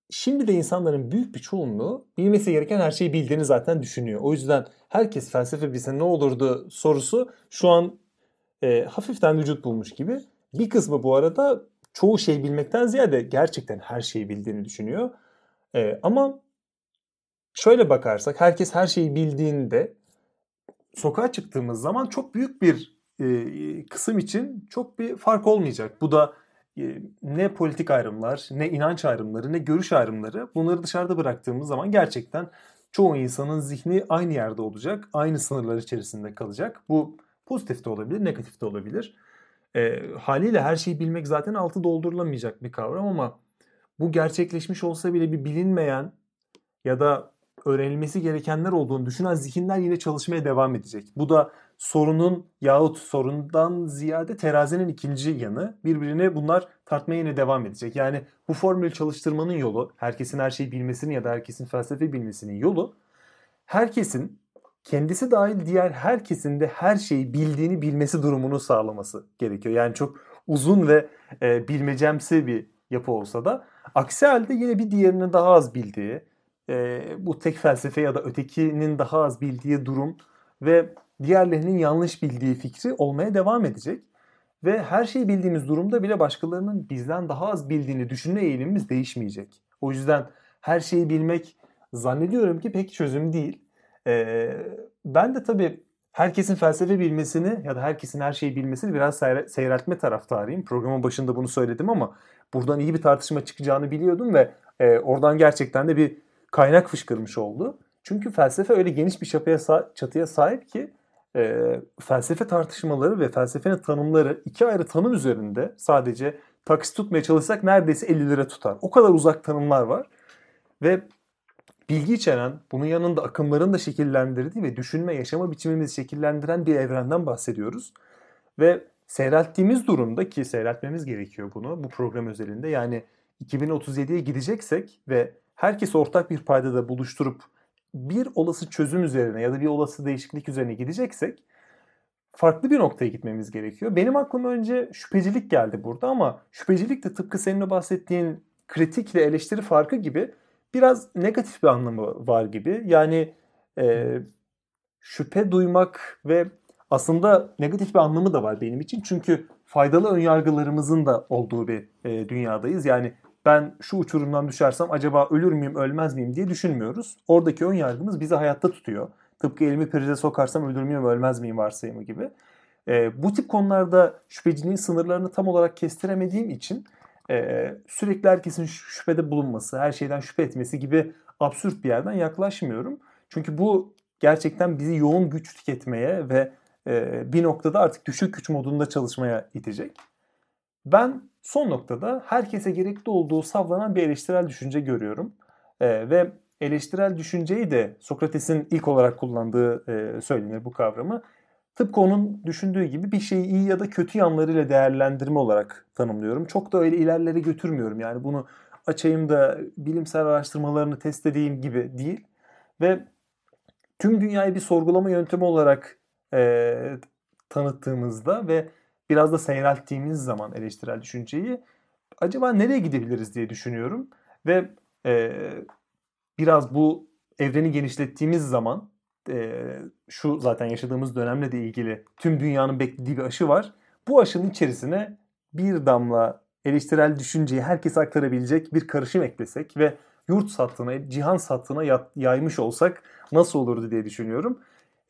şimdi de insanların büyük bir çoğunluğu bilmesi gereken her şeyi bildiğini zaten düşünüyor. O yüzden herkes felsefe bilse ne olurdu sorusu şu an e, hafiften vücut bulmuş gibi. Bir kısmı bu arada çoğu şey bilmekten ziyade gerçekten her şeyi bildiğini düşünüyor. E, ama şöyle bakarsak herkes her şeyi bildiğinde sokağa çıktığımız zaman çok büyük bir e, kısım için çok bir fark olmayacak. Bu da ne politik ayrımlar, ne inanç ayrımları, ne görüş ayrımları bunları dışarıda bıraktığımız zaman gerçekten çoğu insanın zihni aynı yerde olacak, aynı sınırlar içerisinde kalacak. Bu pozitif de olabilir, negatif de olabilir. E, haliyle her şeyi bilmek zaten altı doldurulamayacak bir kavram ama bu gerçekleşmiş olsa bile bir bilinmeyen ya da öğrenilmesi gerekenler olduğunu düşünen zihinler yine çalışmaya devam edecek. Bu da sorunun yahut sorundan ziyade terazinin ikinci yanı. Birbirini bunlar tartmaya yine devam edecek. Yani bu formülü çalıştırmanın yolu, herkesin her şeyi bilmesinin ya da herkesin felsefe bilmesinin yolu, herkesin kendisi dahil diğer herkesin de her şeyi bildiğini bilmesi durumunu sağlaması gerekiyor. Yani çok uzun ve e, bilmecemsi bir yapı olsa da aksi halde yine bir diğerinin daha az bildiği, e, bu tek felsefe ya da ötekinin daha az bildiği durum ve diğerlerinin yanlış bildiği fikri olmaya devam edecek. Ve her şeyi bildiğimiz durumda bile başkalarının bizden daha az bildiğini düşünme eğilimimiz değişmeyecek. O yüzden her şeyi bilmek zannediyorum ki pek çözüm değil. Ee, ben de tabii herkesin felsefe bilmesini ya da herkesin her şeyi bilmesini biraz seyreltme taraftarıyım. Programın başında bunu söyledim ama buradan iyi bir tartışma çıkacağını biliyordum ve e, oradan gerçekten de bir kaynak fışkırmış oldu. Çünkü felsefe öyle geniş bir çatıya, çatıya sahip ki e, felsefe tartışmaları ve felsefenin tanımları iki ayrı tanım üzerinde sadece taksit tutmaya çalışsak neredeyse 50 lira tutar. O kadar uzak tanımlar var. Ve bilgi içeren, bunun yanında akımların da şekillendirdiği ve düşünme, yaşama biçimimizi şekillendiren bir evrenden bahsediyoruz. Ve seyrelttiğimiz durumda ki seyreltmemiz gerekiyor bunu bu program özelinde. Yani 2037'ye gideceksek ve herkes ortak bir paydada buluşturup bir olası çözüm üzerine ya da bir olası değişiklik üzerine gideceksek farklı bir noktaya gitmemiz gerekiyor. Benim aklıma önce şüphecilik geldi burada ama şüphecilik de tıpkı senin bahsettiğin kritikle eleştiri farkı gibi biraz negatif bir anlamı var gibi. Yani e, şüphe duymak ve aslında negatif bir anlamı da var benim için. Çünkü faydalı önyargılarımızın da olduğu bir e, dünyadayız. Yani ben şu uçurumdan düşersem acaba ölür müyüm ölmez miyim diye düşünmüyoruz. Oradaki ön yargımız bizi hayatta tutuyor. Tıpkı elimi prize sokarsam ölür müyüm ölmez miyim varsayımı gibi. E, bu tip konularda şüpheciliğin sınırlarını tam olarak kestiremediğim için e, sürekli herkesin şüphede bulunması, her şeyden şüphe etmesi gibi absürt bir yerden yaklaşmıyorum. Çünkü bu gerçekten bizi yoğun güç tüketmeye ve e, bir noktada artık düşük güç modunda çalışmaya itecek. Ben son noktada herkese gerekli olduğu savlanan bir eleştirel düşünce görüyorum. E, ve eleştirel düşünceyi de Sokrates'in ilk olarak kullandığı e, söylenir bu kavramı. Tıpkı onun düşündüğü gibi bir şeyi iyi ya da kötü yanlarıyla değerlendirme olarak tanımlıyorum. Çok da öyle ilerlere götürmüyorum. Yani bunu açayım da bilimsel araştırmalarını test edeyim gibi değil. Ve tüm dünyayı bir sorgulama yöntemi olarak e, tanıttığımızda ve biraz da seyrelttiğimiz zaman eleştirel düşünceyi acaba nereye gidebiliriz diye düşünüyorum. Ve e, biraz bu evreni genişlettiğimiz zaman e, şu zaten yaşadığımız dönemle de ilgili tüm dünyanın beklediği bir aşı var. Bu aşının içerisine bir damla eleştirel düşünceyi herkes aktarabilecek bir karışım eklesek ve yurt sattığına, cihan sattığına yaymış olsak nasıl olurdu diye düşünüyorum.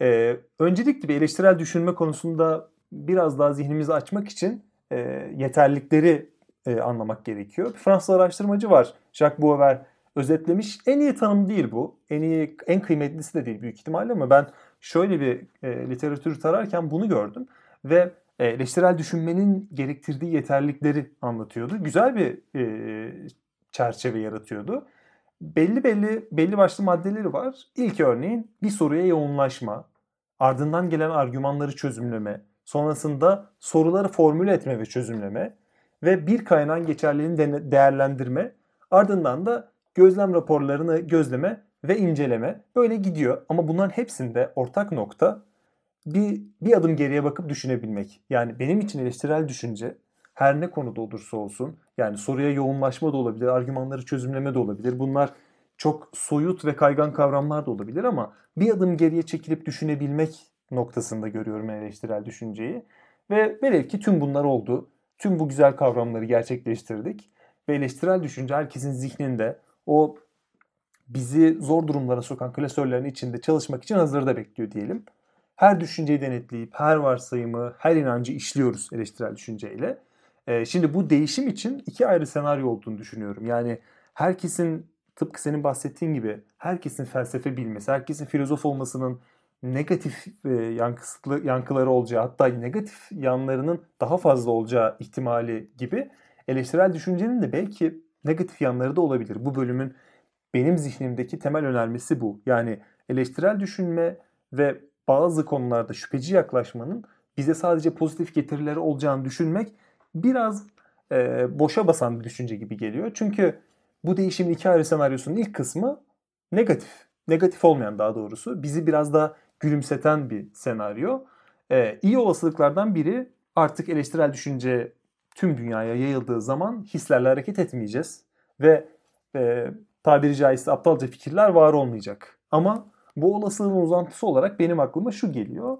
Ee, öncelikle bir eleştirel düşünme konusunda biraz daha zihnimizi açmak için e, yeterlilikleri e, anlamak gerekiyor. Bir Fransız araştırmacı var. Jacques Bauer özetlemiş. En iyi tanım değil bu. En iyi, en kıymetlisi de değil büyük ihtimalle ama ben şöyle bir e, literatür tararken bunu gördüm. Ve e, eleştirel düşünmenin gerektirdiği yeterlilikleri anlatıyordu. Güzel bir e, çerçeve yaratıyordu. Belli belli belli başlı maddeleri var. İlk örneğin bir soruya yoğunlaşma, ardından gelen argümanları çözümleme, sonrasında soruları formüle etme ve çözümleme ve bir kaynağın geçerliliğini değerlendirme, ardından da gözlem raporlarını gözleme ve inceleme böyle gidiyor. Ama bunların hepsinde ortak nokta bir, bir adım geriye bakıp düşünebilmek. Yani benim için eleştirel düşünce her ne konuda olursa olsun yani soruya yoğunlaşma da olabilir, argümanları çözümleme de olabilir. Bunlar çok soyut ve kaygan kavramlar da olabilir ama bir adım geriye çekilip düşünebilmek noktasında görüyorum eleştirel düşünceyi. Ve velev ki tüm bunlar oldu. Tüm bu güzel kavramları gerçekleştirdik. Ve eleştirel düşünce herkesin zihninde o bizi zor durumlara sokan klasörlerin içinde çalışmak için hazırda bekliyor diyelim. Her düşünceyi denetleyip her varsayımı, her inancı işliyoruz eleştirel düşünceyle. Ee, şimdi bu değişim için iki ayrı senaryo olduğunu düşünüyorum. Yani herkesin tıpkı senin bahsettiğin gibi herkesin felsefe bilmesi, herkesin filozof olmasının negatif e, yankısı, yankıları olacağı hatta negatif yanlarının daha fazla olacağı ihtimali gibi eleştirel düşüncenin de belki negatif yanları da olabilir. Bu bölümün benim zihnimdeki temel önermesi bu. Yani eleştirel düşünme ve bazı konularda şüpheci yaklaşmanın bize sadece pozitif getirileri olacağını düşünmek biraz e, boşa basan bir düşünce gibi geliyor. Çünkü bu değişimin iki ayrı senaryosunun ilk kısmı negatif. Negatif olmayan daha doğrusu. Bizi biraz daha gülümseten bir senaryo. Ee, iyi olasılıklardan biri artık eleştirel düşünce tüm dünyaya yayıldığı zaman hislerle hareket etmeyeceğiz. Ve e, tabiri caizse aptalca fikirler var olmayacak. Ama bu olasılığın uzantısı olarak benim aklıma şu geliyor.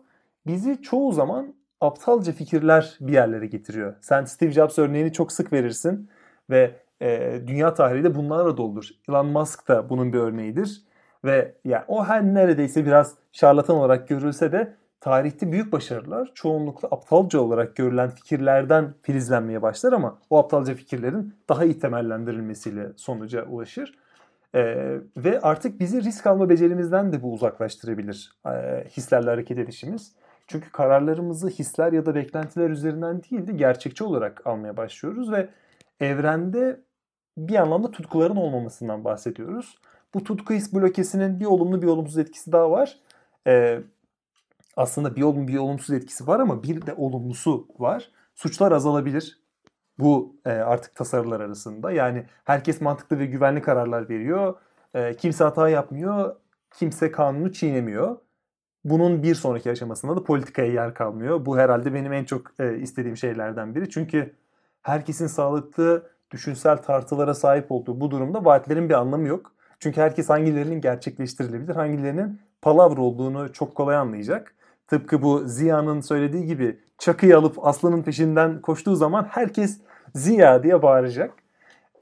Bizi çoğu zaman aptalca fikirler bir yerlere getiriyor. Sen Steve Jobs örneğini çok sık verirsin ve e, dünya tarihi de bunlarla doludur. Elon Musk da bunun bir örneğidir. Ve yani o her neredeyse biraz şarlatan olarak görülse de tarihte büyük başarılar çoğunlukla aptalca olarak görülen fikirlerden filizlenmeye başlar ama o aptalca fikirlerin daha iyi temellendirilmesiyle sonuca ulaşır. Ee, ve artık bizi risk alma becerimizden de bu uzaklaştırabilir e, hislerle hareket edişimiz. Çünkü kararlarımızı hisler ya da beklentiler üzerinden değil de gerçekçi olarak almaya başlıyoruz ve evrende bir anlamda tutkuların olmamasından bahsediyoruz. Bu tutku his blokesinin bir olumlu bir olumsuz etkisi daha var. Ee, aslında bir olumlu bir olumsuz etkisi var ama bir de olumlusu var. Suçlar azalabilir. Bu e, artık tasarılar arasında. Yani herkes mantıklı ve güvenli kararlar veriyor. E, kimse hata yapmıyor. Kimse kanunu çiğnemiyor. Bunun bir sonraki aşamasında da politikaya yer kalmıyor. Bu herhalde benim en çok e, istediğim şeylerden biri. Çünkü herkesin sağlıklı düşünsel tartılara sahip olduğu bu durumda vaatlerin bir anlamı yok. Çünkü herkes hangilerinin gerçekleştirilebilir, hangilerinin palavra olduğunu çok kolay anlayacak. Tıpkı bu Ziya'nın söylediği gibi çakıyı alıp aslanın peşinden koştuğu zaman herkes Ziya diye bağıracak.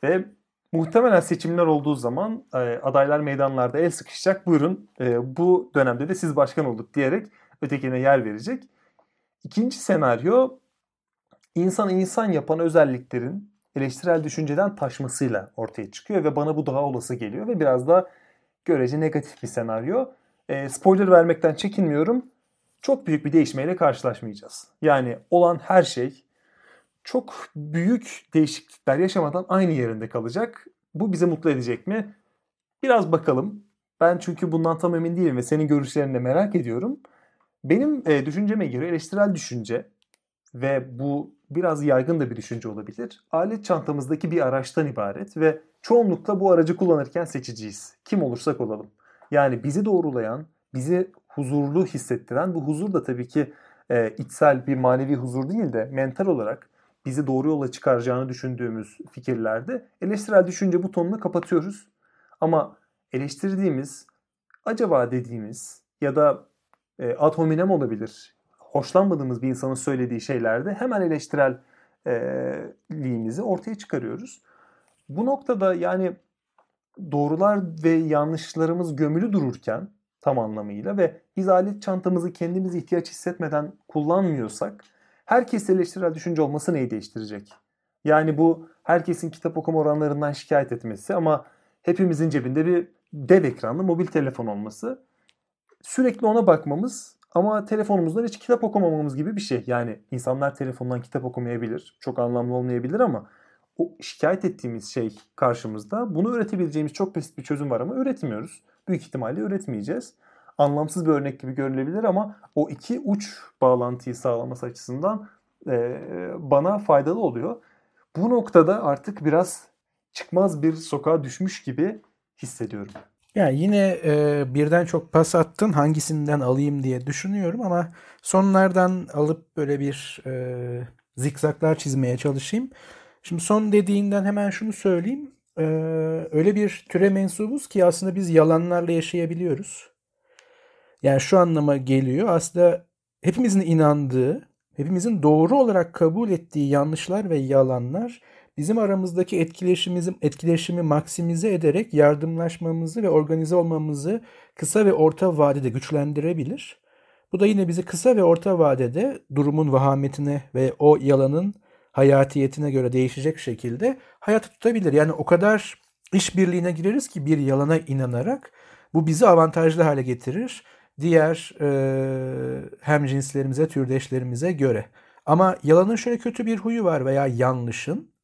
Ve muhtemelen seçimler olduğu zaman e, adaylar meydanlarda el sıkışacak. Buyurun e, bu dönemde de siz başkan olduk diyerek ötekine yer verecek. İkinci senaryo insan insan yapan özelliklerin eleştirel düşünceden taşmasıyla ortaya çıkıyor ve bana bu daha olası geliyor ve biraz da görece negatif bir senaryo. E, spoiler vermekten çekinmiyorum. Çok büyük bir değişmeyle karşılaşmayacağız. Yani olan her şey çok büyük değişiklikler yaşamadan aynı yerinde kalacak. Bu bizi mutlu edecek mi? Biraz bakalım. Ben çünkü bundan tam emin değilim ve senin görüşlerini merak ediyorum. Benim e, düşünceme göre eleştirel düşünce ve bu biraz yaygın da bir düşünce olabilir. Alet çantamızdaki bir araçtan ibaret ve çoğunlukla bu aracı kullanırken seçiciyiz. Kim olursak olalım. Yani bizi doğrulayan, bizi huzurlu hissettiren, bu huzur da tabii ki e, içsel bir manevi huzur değil de mental olarak bizi doğru yola çıkaracağını düşündüğümüz fikirlerde eleştirel düşünce butonunu kapatıyoruz. Ama eleştirdiğimiz, acaba dediğimiz ya da e, ad hominem olabilir hoşlanmadığımız bir insanın söylediği şeylerde hemen eleştirelliğimizi ortaya çıkarıyoruz. Bu noktada yani doğrular ve yanlışlarımız gömülü dururken tam anlamıyla ve biz alet çantamızı kendimiz ihtiyaç hissetmeden kullanmıyorsak herkes eleştirel düşünce olması neyi değiştirecek? Yani bu herkesin kitap okuma oranlarından şikayet etmesi ama hepimizin cebinde bir dev ekranlı mobil telefon olması sürekli ona bakmamız Ama telefonumuzdan hiç kitap okumamamız gibi bir şey. Yani insanlar telefondan kitap okumayabilir. Çok anlamlı olmayabilir ama o şikayet ettiğimiz şey karşımızda. Bunu üretebileceğimiz çok basit bir çözüm var ama üretmiyoruz. Büyük ihtimalle üretmeyeceğiz. Anlamsız bir örnek gibi görülebilir ama o iki uç bağlantıyı sağlaması açısından e, bana faydalı oluyor. Bu noktada artık biraz çıkmaz bir sokağa düşmüş gibi hissediyorum. Yani yine e, birden çok pas attın hangisinden alayım diye düşünüyorum ama sonlardan alıp böyle bir e, zikzaklar çizmeye çalışayım. Şimdi son dediğinden hemen şunu söyleyeyim. E, öyle bir türe mensubuz ki aslında biz yalanlarla yaşayabiliyoruz. Yani şu anlama geliyor aslında hepimizin inandığı, hepimizin doğru olarak kabul ettiği yanlışlar ve yalanlar bizim aramızdaki etkileşimimizi, etkileşimi maksimize ederek yardımlaşmamızı ve organize olmamızı kısa ve orta vadede güçlendirebilir. Bu da yine bizi kısa ve orta vadede durumun vahametine ve o yalanın hayatiyetine göre değişecek şekilde hayat tutabilir. Yani o kadar işbirliğine gireriz ki bir yalana inanarak bu bizi avantajlı hale getirir diğer e, hem cinslerimize, türdeşlerimize göre. Ama yalanın şöyle kötü bir huyu var veya yanlışın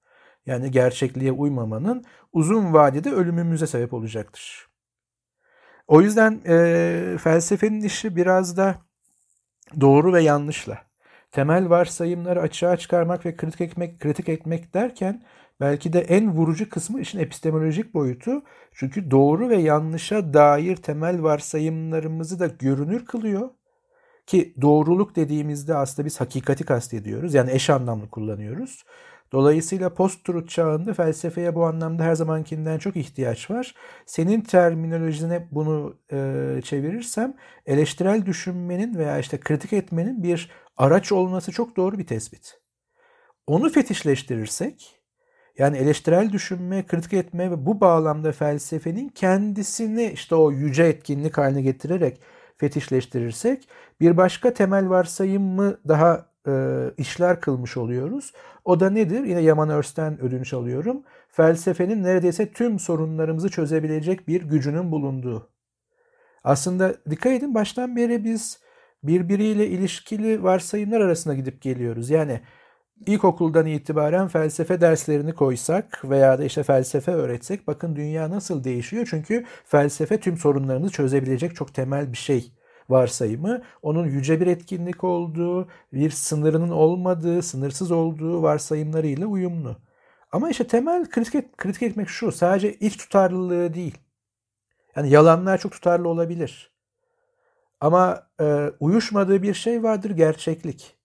yani gerçekliğe uymamanın uzun vadede ölümümüze sebep olacaktır. O yüzden e, felsefenin işi biraz da doğru ve yanlışla. Temel varsayımları açığa çıkarmak ve kritik etmek, kritik etmek derken belki de en vurucu kısmı işin epistemolojik boyutu. Çünkü doğru ve yanlışa dair temel varsayımlarımızı da görünür kılıyor. Ki doğruluk dediğimizde aslında biz hakikati kastediyoruz. Yani eş anlamlı kullanıyoruz. Dolayısıyla post-truth çağında felsefeye bu anlamda her zamankinden çok ihtiyaç var. Senin terminolojine bunu e, çevirirsem eleştirel düşünmenin veya işte kritik etmenin bir araç olması çok doğru bir tespit. Onu fetişleştirirsek yani eleştirel düşünme, kritik etme ve bu bağlamda felsefenin kendisini işte o yüce etkinlik haline getirerek fetişleştirirsek bir başka temel varsayımı daha e, işler kılmış oluyoruz. O da nedir? Yine Yaman Örsten ödünç alıyorum. Felsefenin neredeyse tüm sorunlarımızı çözebilecek bir gücünün bulunduğu. Aslında dikkat edin baştan beri biz birbiriyle ilişkili varsayımlar arasında gidip geliyoruz. Yani ilkokuldan itibaren felsefe derslerini koysak veya da işte felsefe öğretsek bakın dünya nasıl değişiyor. Çünkü felsefe tüm sorunlarını çözebilecek çok temel bir şey varsayımı onun yüce bir etkinlik olduğu, bir sınırının olmadığı, sınırsız olduğu varsayımlarıyla uyumlu. Ama işte temel kritik, et, kritik etmek şu, sadece iç tutarlılığı değil. Yani yalanlar çok tutarlı olabilir. Ama e, uyuşmadığı bir şey vardır, gerçeklik.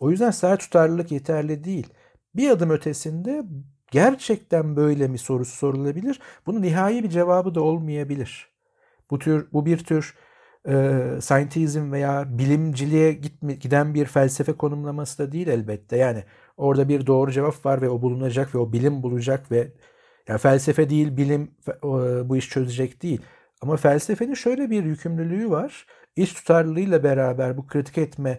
O yüzden sadece tutarlılık yeterli değil. Bir adım ötesinde gerçekten böyle mi sorusu sorulabilir. Bunun nihai bir cevabı da olmayabilir. Bu tür bu bir tür e, scientism veya bilimciliğe gitme, giden bir felsefe konumlaması da değil elbette. Yani orada bir doğru cevap var ve o bulunacak ve o bilim bulacak ve yani felsefe değil bilim bu iş çözecek değil. Ama felsefenin şöyle bir yükümlülüğü var. İç tutarlılığıyla beraber bu kritik etme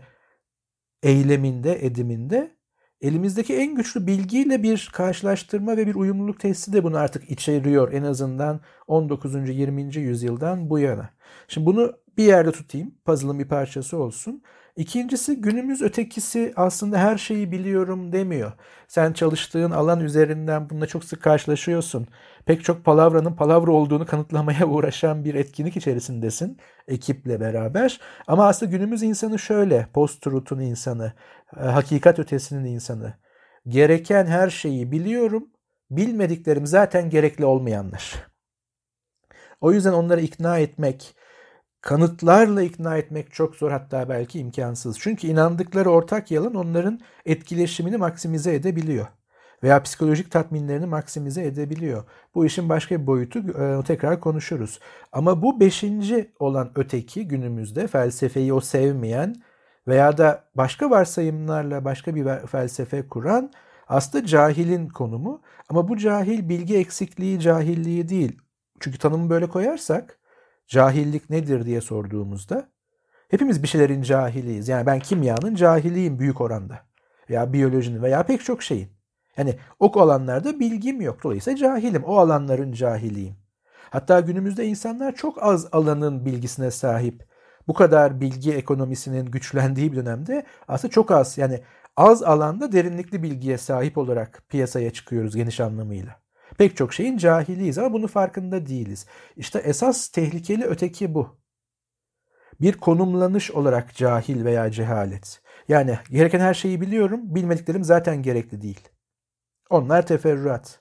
eyleminde, ediminde elimizdeki en güçlü bilgiyle bir karşılaştırma ve bir uyumluluk testi de bunu artık içeriyor en azından 19. 20. yüzyıldan bu yana. Şimdi bunu bir yerde tutayım. Puzzle'ın bir parçası olsun. İkincisi günümüz ötekisi aslında her şeyi biliyorum demiyor. Sen çalıştığın alan üzerinden bununla çok sık karşılaşıyorsun. Pek çok palavranın palavra olduğunu kanıtlamaya uğraşan bir etkinlik içerisindesin ekiple beraber. Ama aslında günümüz insanı şöyle, post-truth'un insanı, e, hakikat ötesinin insanı. Gereken her şeyi biliyorum, bilmediklerim zaten gerekli olmayanlar. O yüzden onları ikna etmek, kanıtlarla ikna etmek çok zor hatta belki imkansız. Çünkü inandıkları ortak yalan onların etkileşimini maksimize edebiliyor. Veya psikolojik tatminlerini maksimize edebiliyor. Bu işin başka bir boyutu e, tekrar konuşuruz. Ama bu beşinci olan öteki günümüzde felsefeyi o sevmeyen veya da başka varsayımlarla başka bir felsefe kuran aslında cahilin konumu. Ama bu cahil bilgi eksikliği, cahilliği değil. Çünkü tanımı böyle koyarsak cahillik nedir diye sorduğumuzda hepimiz bir şeylerin cahiliyiz. Yani ben kimyanın cahiliyim büyük oranda. Veya biyolojinin veya pek çok şeyin. Yani o alanlarda bilgim yok. Dolayısıyla cahilim. O alanların cahiliyim. Hatta günümüzde insanlar çok az alanın bilgisine sahip. bu kadar bilgi ekonomisinin güçlendiği bir dönemde aslında çok az yani az alanda derinlikli bilgiye sahip olarak piyasaya çıkıyoruz geniş anlamıyla. Pek çok şeyin cahiliyiz ama bunu farkında değiliz. İşte esas tehlikeli öteki bu. Bir konumlanış olarak cahil veya cehalet. Yani gereken her şeyi biliyorum, bilmediklerim zaten gerekli değil. Onlar teferruat.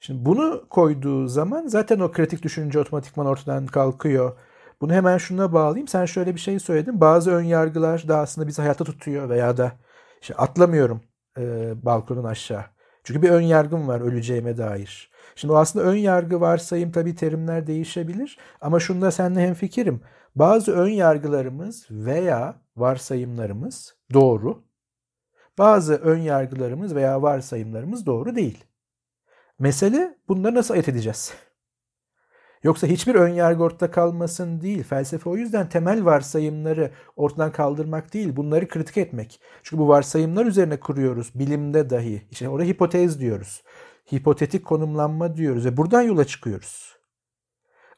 Şimdi bunu koyduğu zaman zaten o kritik düşünce otomatikman ortadan kalkıyor. Bunu hemen şuna bağlayayım. Sen şöyle bir şey söyledin. Bazı ön yargılar da aslında bizi hayatta tutuyor veya da işte atlamıyorum e, balkonun aşağı. Çünkü bir ön yargım var öleceğime dair. Şimdi o aslında ön yargı varsayım tabii terimler değişebilir. Ama şunda seninle hemfikirim. Bazı ön yargılarımız veya varsayımlarımız doğru. Bazı ön yargılarımız veya varsayımlarımız doğru değil. Mesele bunları nasıl ayırt edeceğiz? Yoksa hiçbir ön yargı ortada kalmasın değil. Felsefe o yüzden temel varsayımları ortadan kaldırmak değil, bunları kritik etmek. Çünkü bu varsayımlar üzerine kuruyoruz. Bilimde dahi. İşte orada hipotez diyoruz. Hipotetik konumlanma diyoruz ve buradan yola çıkıyoruz.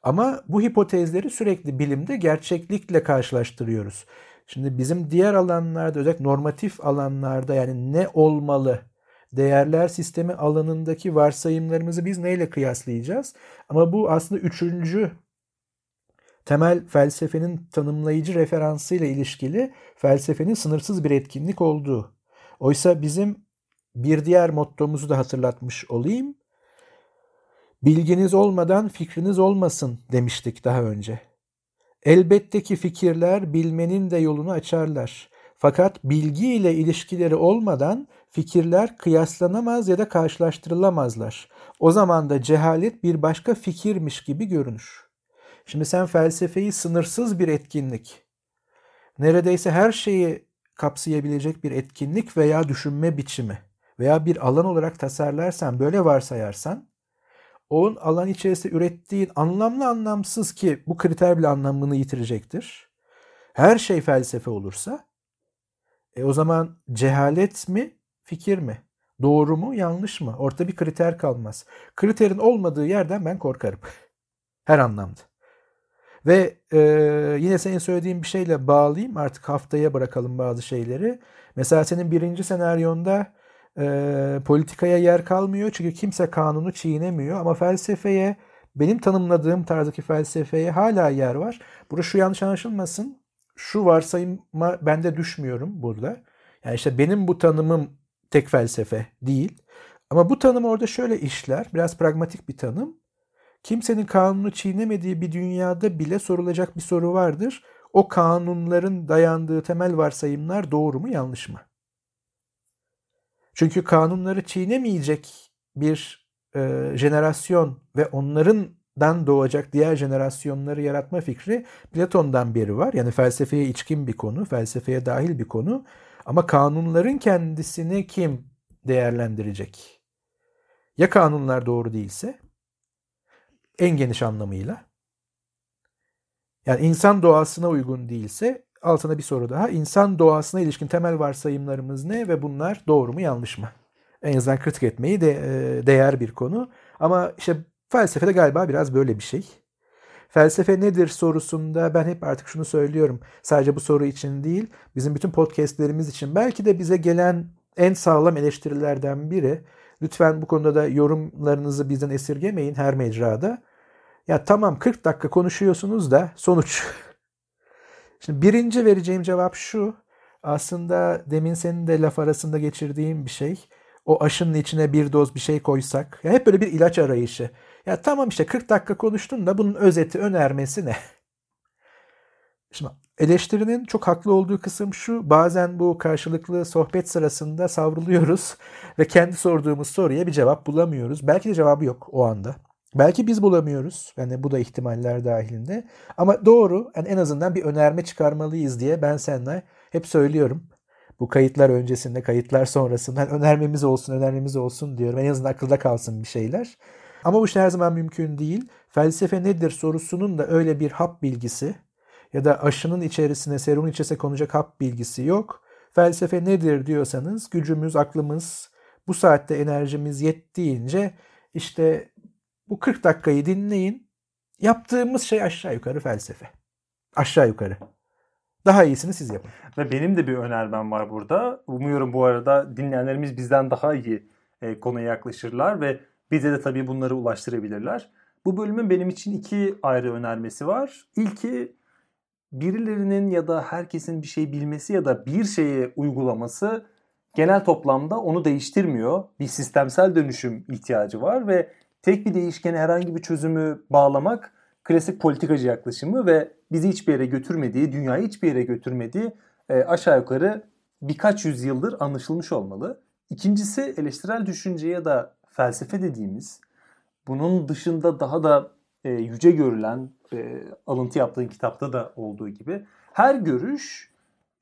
Ama bu hipotezleri sürekli bilimde gerçeklikle karşılaştırıyoruz. Şimdi bizim diğer alanlarda özellikle normatif alanlarda yani ne olmalı değerler sistemi alanındaki varsayımlarımızı biz neyle kıyaslayacağız? Ama bu aslında üçüncü temel felsefenin tanımlayıcı referansıyla ilişkili felsefenin sınırsız bir etkinlik olduğu. Oysa bizim bir diğer mottomuzu da hatırlatmış olayım. Bilginiz olmadan fikriniz olmasın demiştik daha önce. Elbette ki fikirler bilmenin de yolunu açarlar. Fakat bilgi ile ilişkileri olmadan fikirler kıyaslanamaz ya da karşılaştırılamazlar. O zaman da cehalet bir başka fikirmiş gibi görünür. Şimdi sen felsefeyi sınırsız bir etkinlik, neredeyse her şeyi kapsayabilecek bir etkinlik veya düşünme biçimi veya bir alan olarak tasarlarsan, böyle varsayarsan, onun alan içerisinde ürettiğin anlamlı anlamsız ki bu kriter bile anlamını yitirecektir. Her şey felsefe olursa, e o zaman cehalet mi fikir mi? Doğru mu, yanlış mı? Ortada bir kriter kalmaz. Kriterin olmadığı yerden ben korkarım. Her anlamda. Ve e, yine senin söylediğin bir şeyle bağlayayım. Artık haftaya bırakalım bazı şeyleri. Mesela senin birinci senaryonda e, politikaya yer kalmıyor. Çünkü kimse kanunu çiğnemiyor. Ama felsefeye, benim tanımladığım tarzdaki felsefeye hala yer var. Burada şu yanlış anlaşılmasın. Şu varsayıma ben de düşmüyorum burada. Yani işte benim bu tanımım tek felsefe değil. Ama bu tanım orada şöyle işler. Biraz pragmatik bir tanım. Kimsenin kanunu çiğnemediği bir dünyada bile sorulacak bir soru vardır. O kanunların dayandığı temel varsayımlar doğru mu yanlış mı? Çünkü kanunları çiğnemeyecek bir e, jenerasyon ve onlarından doğacak diğer jenerasyonları yaratma fikri Platon'dan beri var. Yani felsefeye içkin bir konu, felsefeye dahil bir konu. Ama kanunların kendisini kim değerlendirecek? Ya kanunlar doğru değilse? En geniş anlamıyla. Yani insan doğasına uygun değilse altına bir soru daha. İnsan doğasına ilişkin temel varsayımlarımız ne ve bunlar doğru mu yanlış mı? En azından kritik etmeyi de e, değer bir konu. Ama işte felsefede galiba biraz böyle bir şey. Felsefe nedir sorusunda ben hep artık şunu söylüyorum. Sadece bu soru için değil, bizim bütün podcastlerimiz için belki de bize gelen en sağlam eleştirilerden biri. Lütfen bu konuda da yorumlarınızı bizden esirgemeyin her mecrada. Ya tamam 40 dakika konuşuyorsunuz da sonuç. Şimdi birinci vereceğim cevap şu. Aslında demin senin de laf arasında geçirdiğim bir şey. O aşının içine bir doz bir şey koysak. Ya hep böyle bir ilaç arayışı. Ya tamam işte 40 dakika konuştun da bunun özeti, önermesi ne? Şimdi eleştirinin çok haklı olduğu kısım şu. Bazen bu karşılıklı sohbet sırasında savruluyoruz ve kendi sorduğumuz soruya bir cevap bulamıyoruz. Belki de cevabı yok o anda. Belki biz bulamıyoruz. Yani bu da ihtimaller dahilinde. Ama doğru yani en azından bir önerme çıkarmalıyız diye ben seninle hep söylüyorum. Bu kayıtlar öncesinde, kayıtlar sonrasında önermemiz olsun, önermemiz olsun diyorum. En azından akılda kalsın bir şeyler. Ama bu işte her zaman mümkün değil. Felsefe nedir sorusunun da öyle bir hap bilgisi ya da aşının içerisine, serumun içerisine konacak hap bilgisi yok. Felsefe nedir diyorsanız gücümüz, aklımız, bu saatte enerjimiz yettiğince işte bu 40 dakikayı dinleyin. Yaptığımız şey aşağı yukarı felsefe. Aşağı yukarı. Daha iyisini siz yapın. Ve benim de bir önermem var burada. Umuyorum bu arada dinleyenlerimiz bizden daha iyi e, konuya yaklaşırlar ve bize de tabii bunları ulaştırabilirler. Bu bölümün benim için iki ayrı önermesi var. İlki birilerinin ya da herkesin bir şey bilmesi ya da bir şeye uygulaması genel toplamda onu değiştirmiyor. Bir sistemsel dönüşüm ihtiyacı var ve tek bir değişkene herhangi bir çözümü bağlamak klasik politikacı yaklaşımı ve bizi hiçbir yere götürmediği, dünyayı hiçbir yere götürmediği e, aşağı yukarı birkaç yüzyıldır anlaşılmış olmalı. İkincisi eleştirel düşünce ya da felsefe dediğimiz bunun dışında daha da e, yüce görülen e, alıntı yaptığın kitapta da olduğu gibi her görüş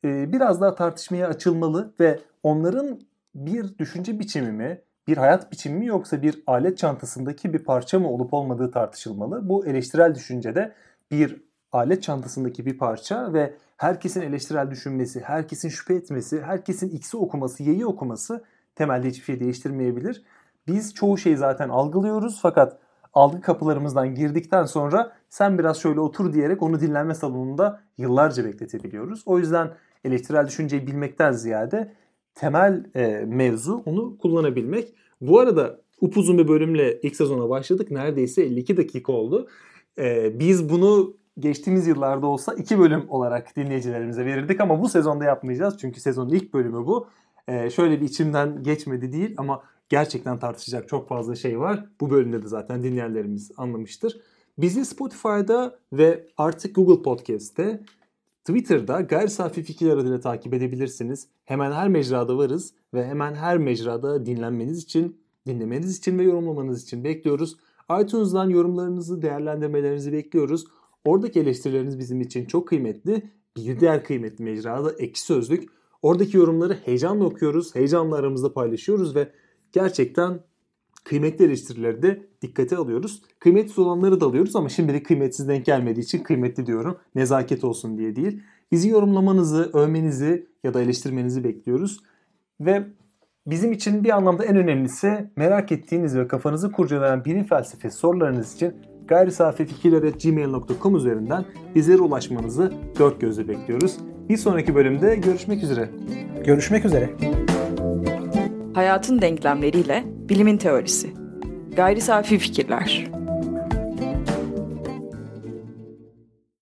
e, biraz daha tartışmaya açılmalı ve onların bir düşünce biçimi mi, bir hayat biçimi mi yoksa bir alet çantasındaki bir parça mı olup olmadığı tartışılmalı. Bu eleştirel düşüncede bir alet çantasındaki bir parça ve herkesin eleştirel düşünmesi, herkesin şüphe etmesi, herkesin X'i okuması, Y'yi okuması temelde hiçbir şey değiştirmeyebilir. Biz çoğu şeyi zaten algılıyoruz fakat algı kapılarımızdan girdikten sonra sen biraz şöyle otur diyerek onu dinlenme salonunda yıllarca bekletebiliyoruz. O yüzden eleştirel düşünceyi bilmekten ziyade temel e, mevzu onu kullanabilmek. Bu arada upuzun bir bölümle ilk sezona başladık. Neredeyse 52 dakika oldu. E, biz bunu geçtiğimiz yıllarda olsa iki bölüm olarak dinleyicilerimize verirdik ama bu sezonda yapmayacağız. Çünkü sezonun ilk bölümü bu. E, şöyle bir içimden geçmedi değil ama gerçekten tartışacak çok fazla şey var. Bu bölümde de zaten dinleyenlerimiz anlamıştır. Bizi Spotify'da ve artık Google Podcast'te Twitter'da gayri safi fikirler adıyla takip edebilirsiniz. Hemen her mecrada varız ve hemen her mecrada dinlenmeniz için, dinlemeniz için ve yorumlamanız için bekliyoruz. iTunes'dan yorumlarınızı, değerlendirmelerinizi bekliyoruz. Oradaki eleştirileriniz bizim için çok kıymetli. Bir diğer kıymetli mecrada Ekşi Sözlük. Oradaki yorumları heyecanla okuyoruz, heyecanla aramızda paylaşıyoruz ve gerçekten kıymetli eleştirileri de dikkate alıyoruz. Kıymetsiz olanları da alıyoruz ama şimdilik kıymetsiz denk gelmediği için kıymetli diyorum. Nezaket olsun diye değil. Bizi yorumlamanızı, övmenizi ya da eleştirmenizi bekliyoruz. Ve bizim için bir anlamda en önemlisi merak ettiğiniz ve kafanızı kurcalayan bilim felsefesi sorularınız için gayri safi gmail.com üzerinden bizlere ulaşmanızı dört gözle bekliyoruz. Bir sonraki bölümde görüşmek üzere. Görüşmek üzere. Hayatın denklemleriyle bilimin teorisi. Gayri safi fikirler.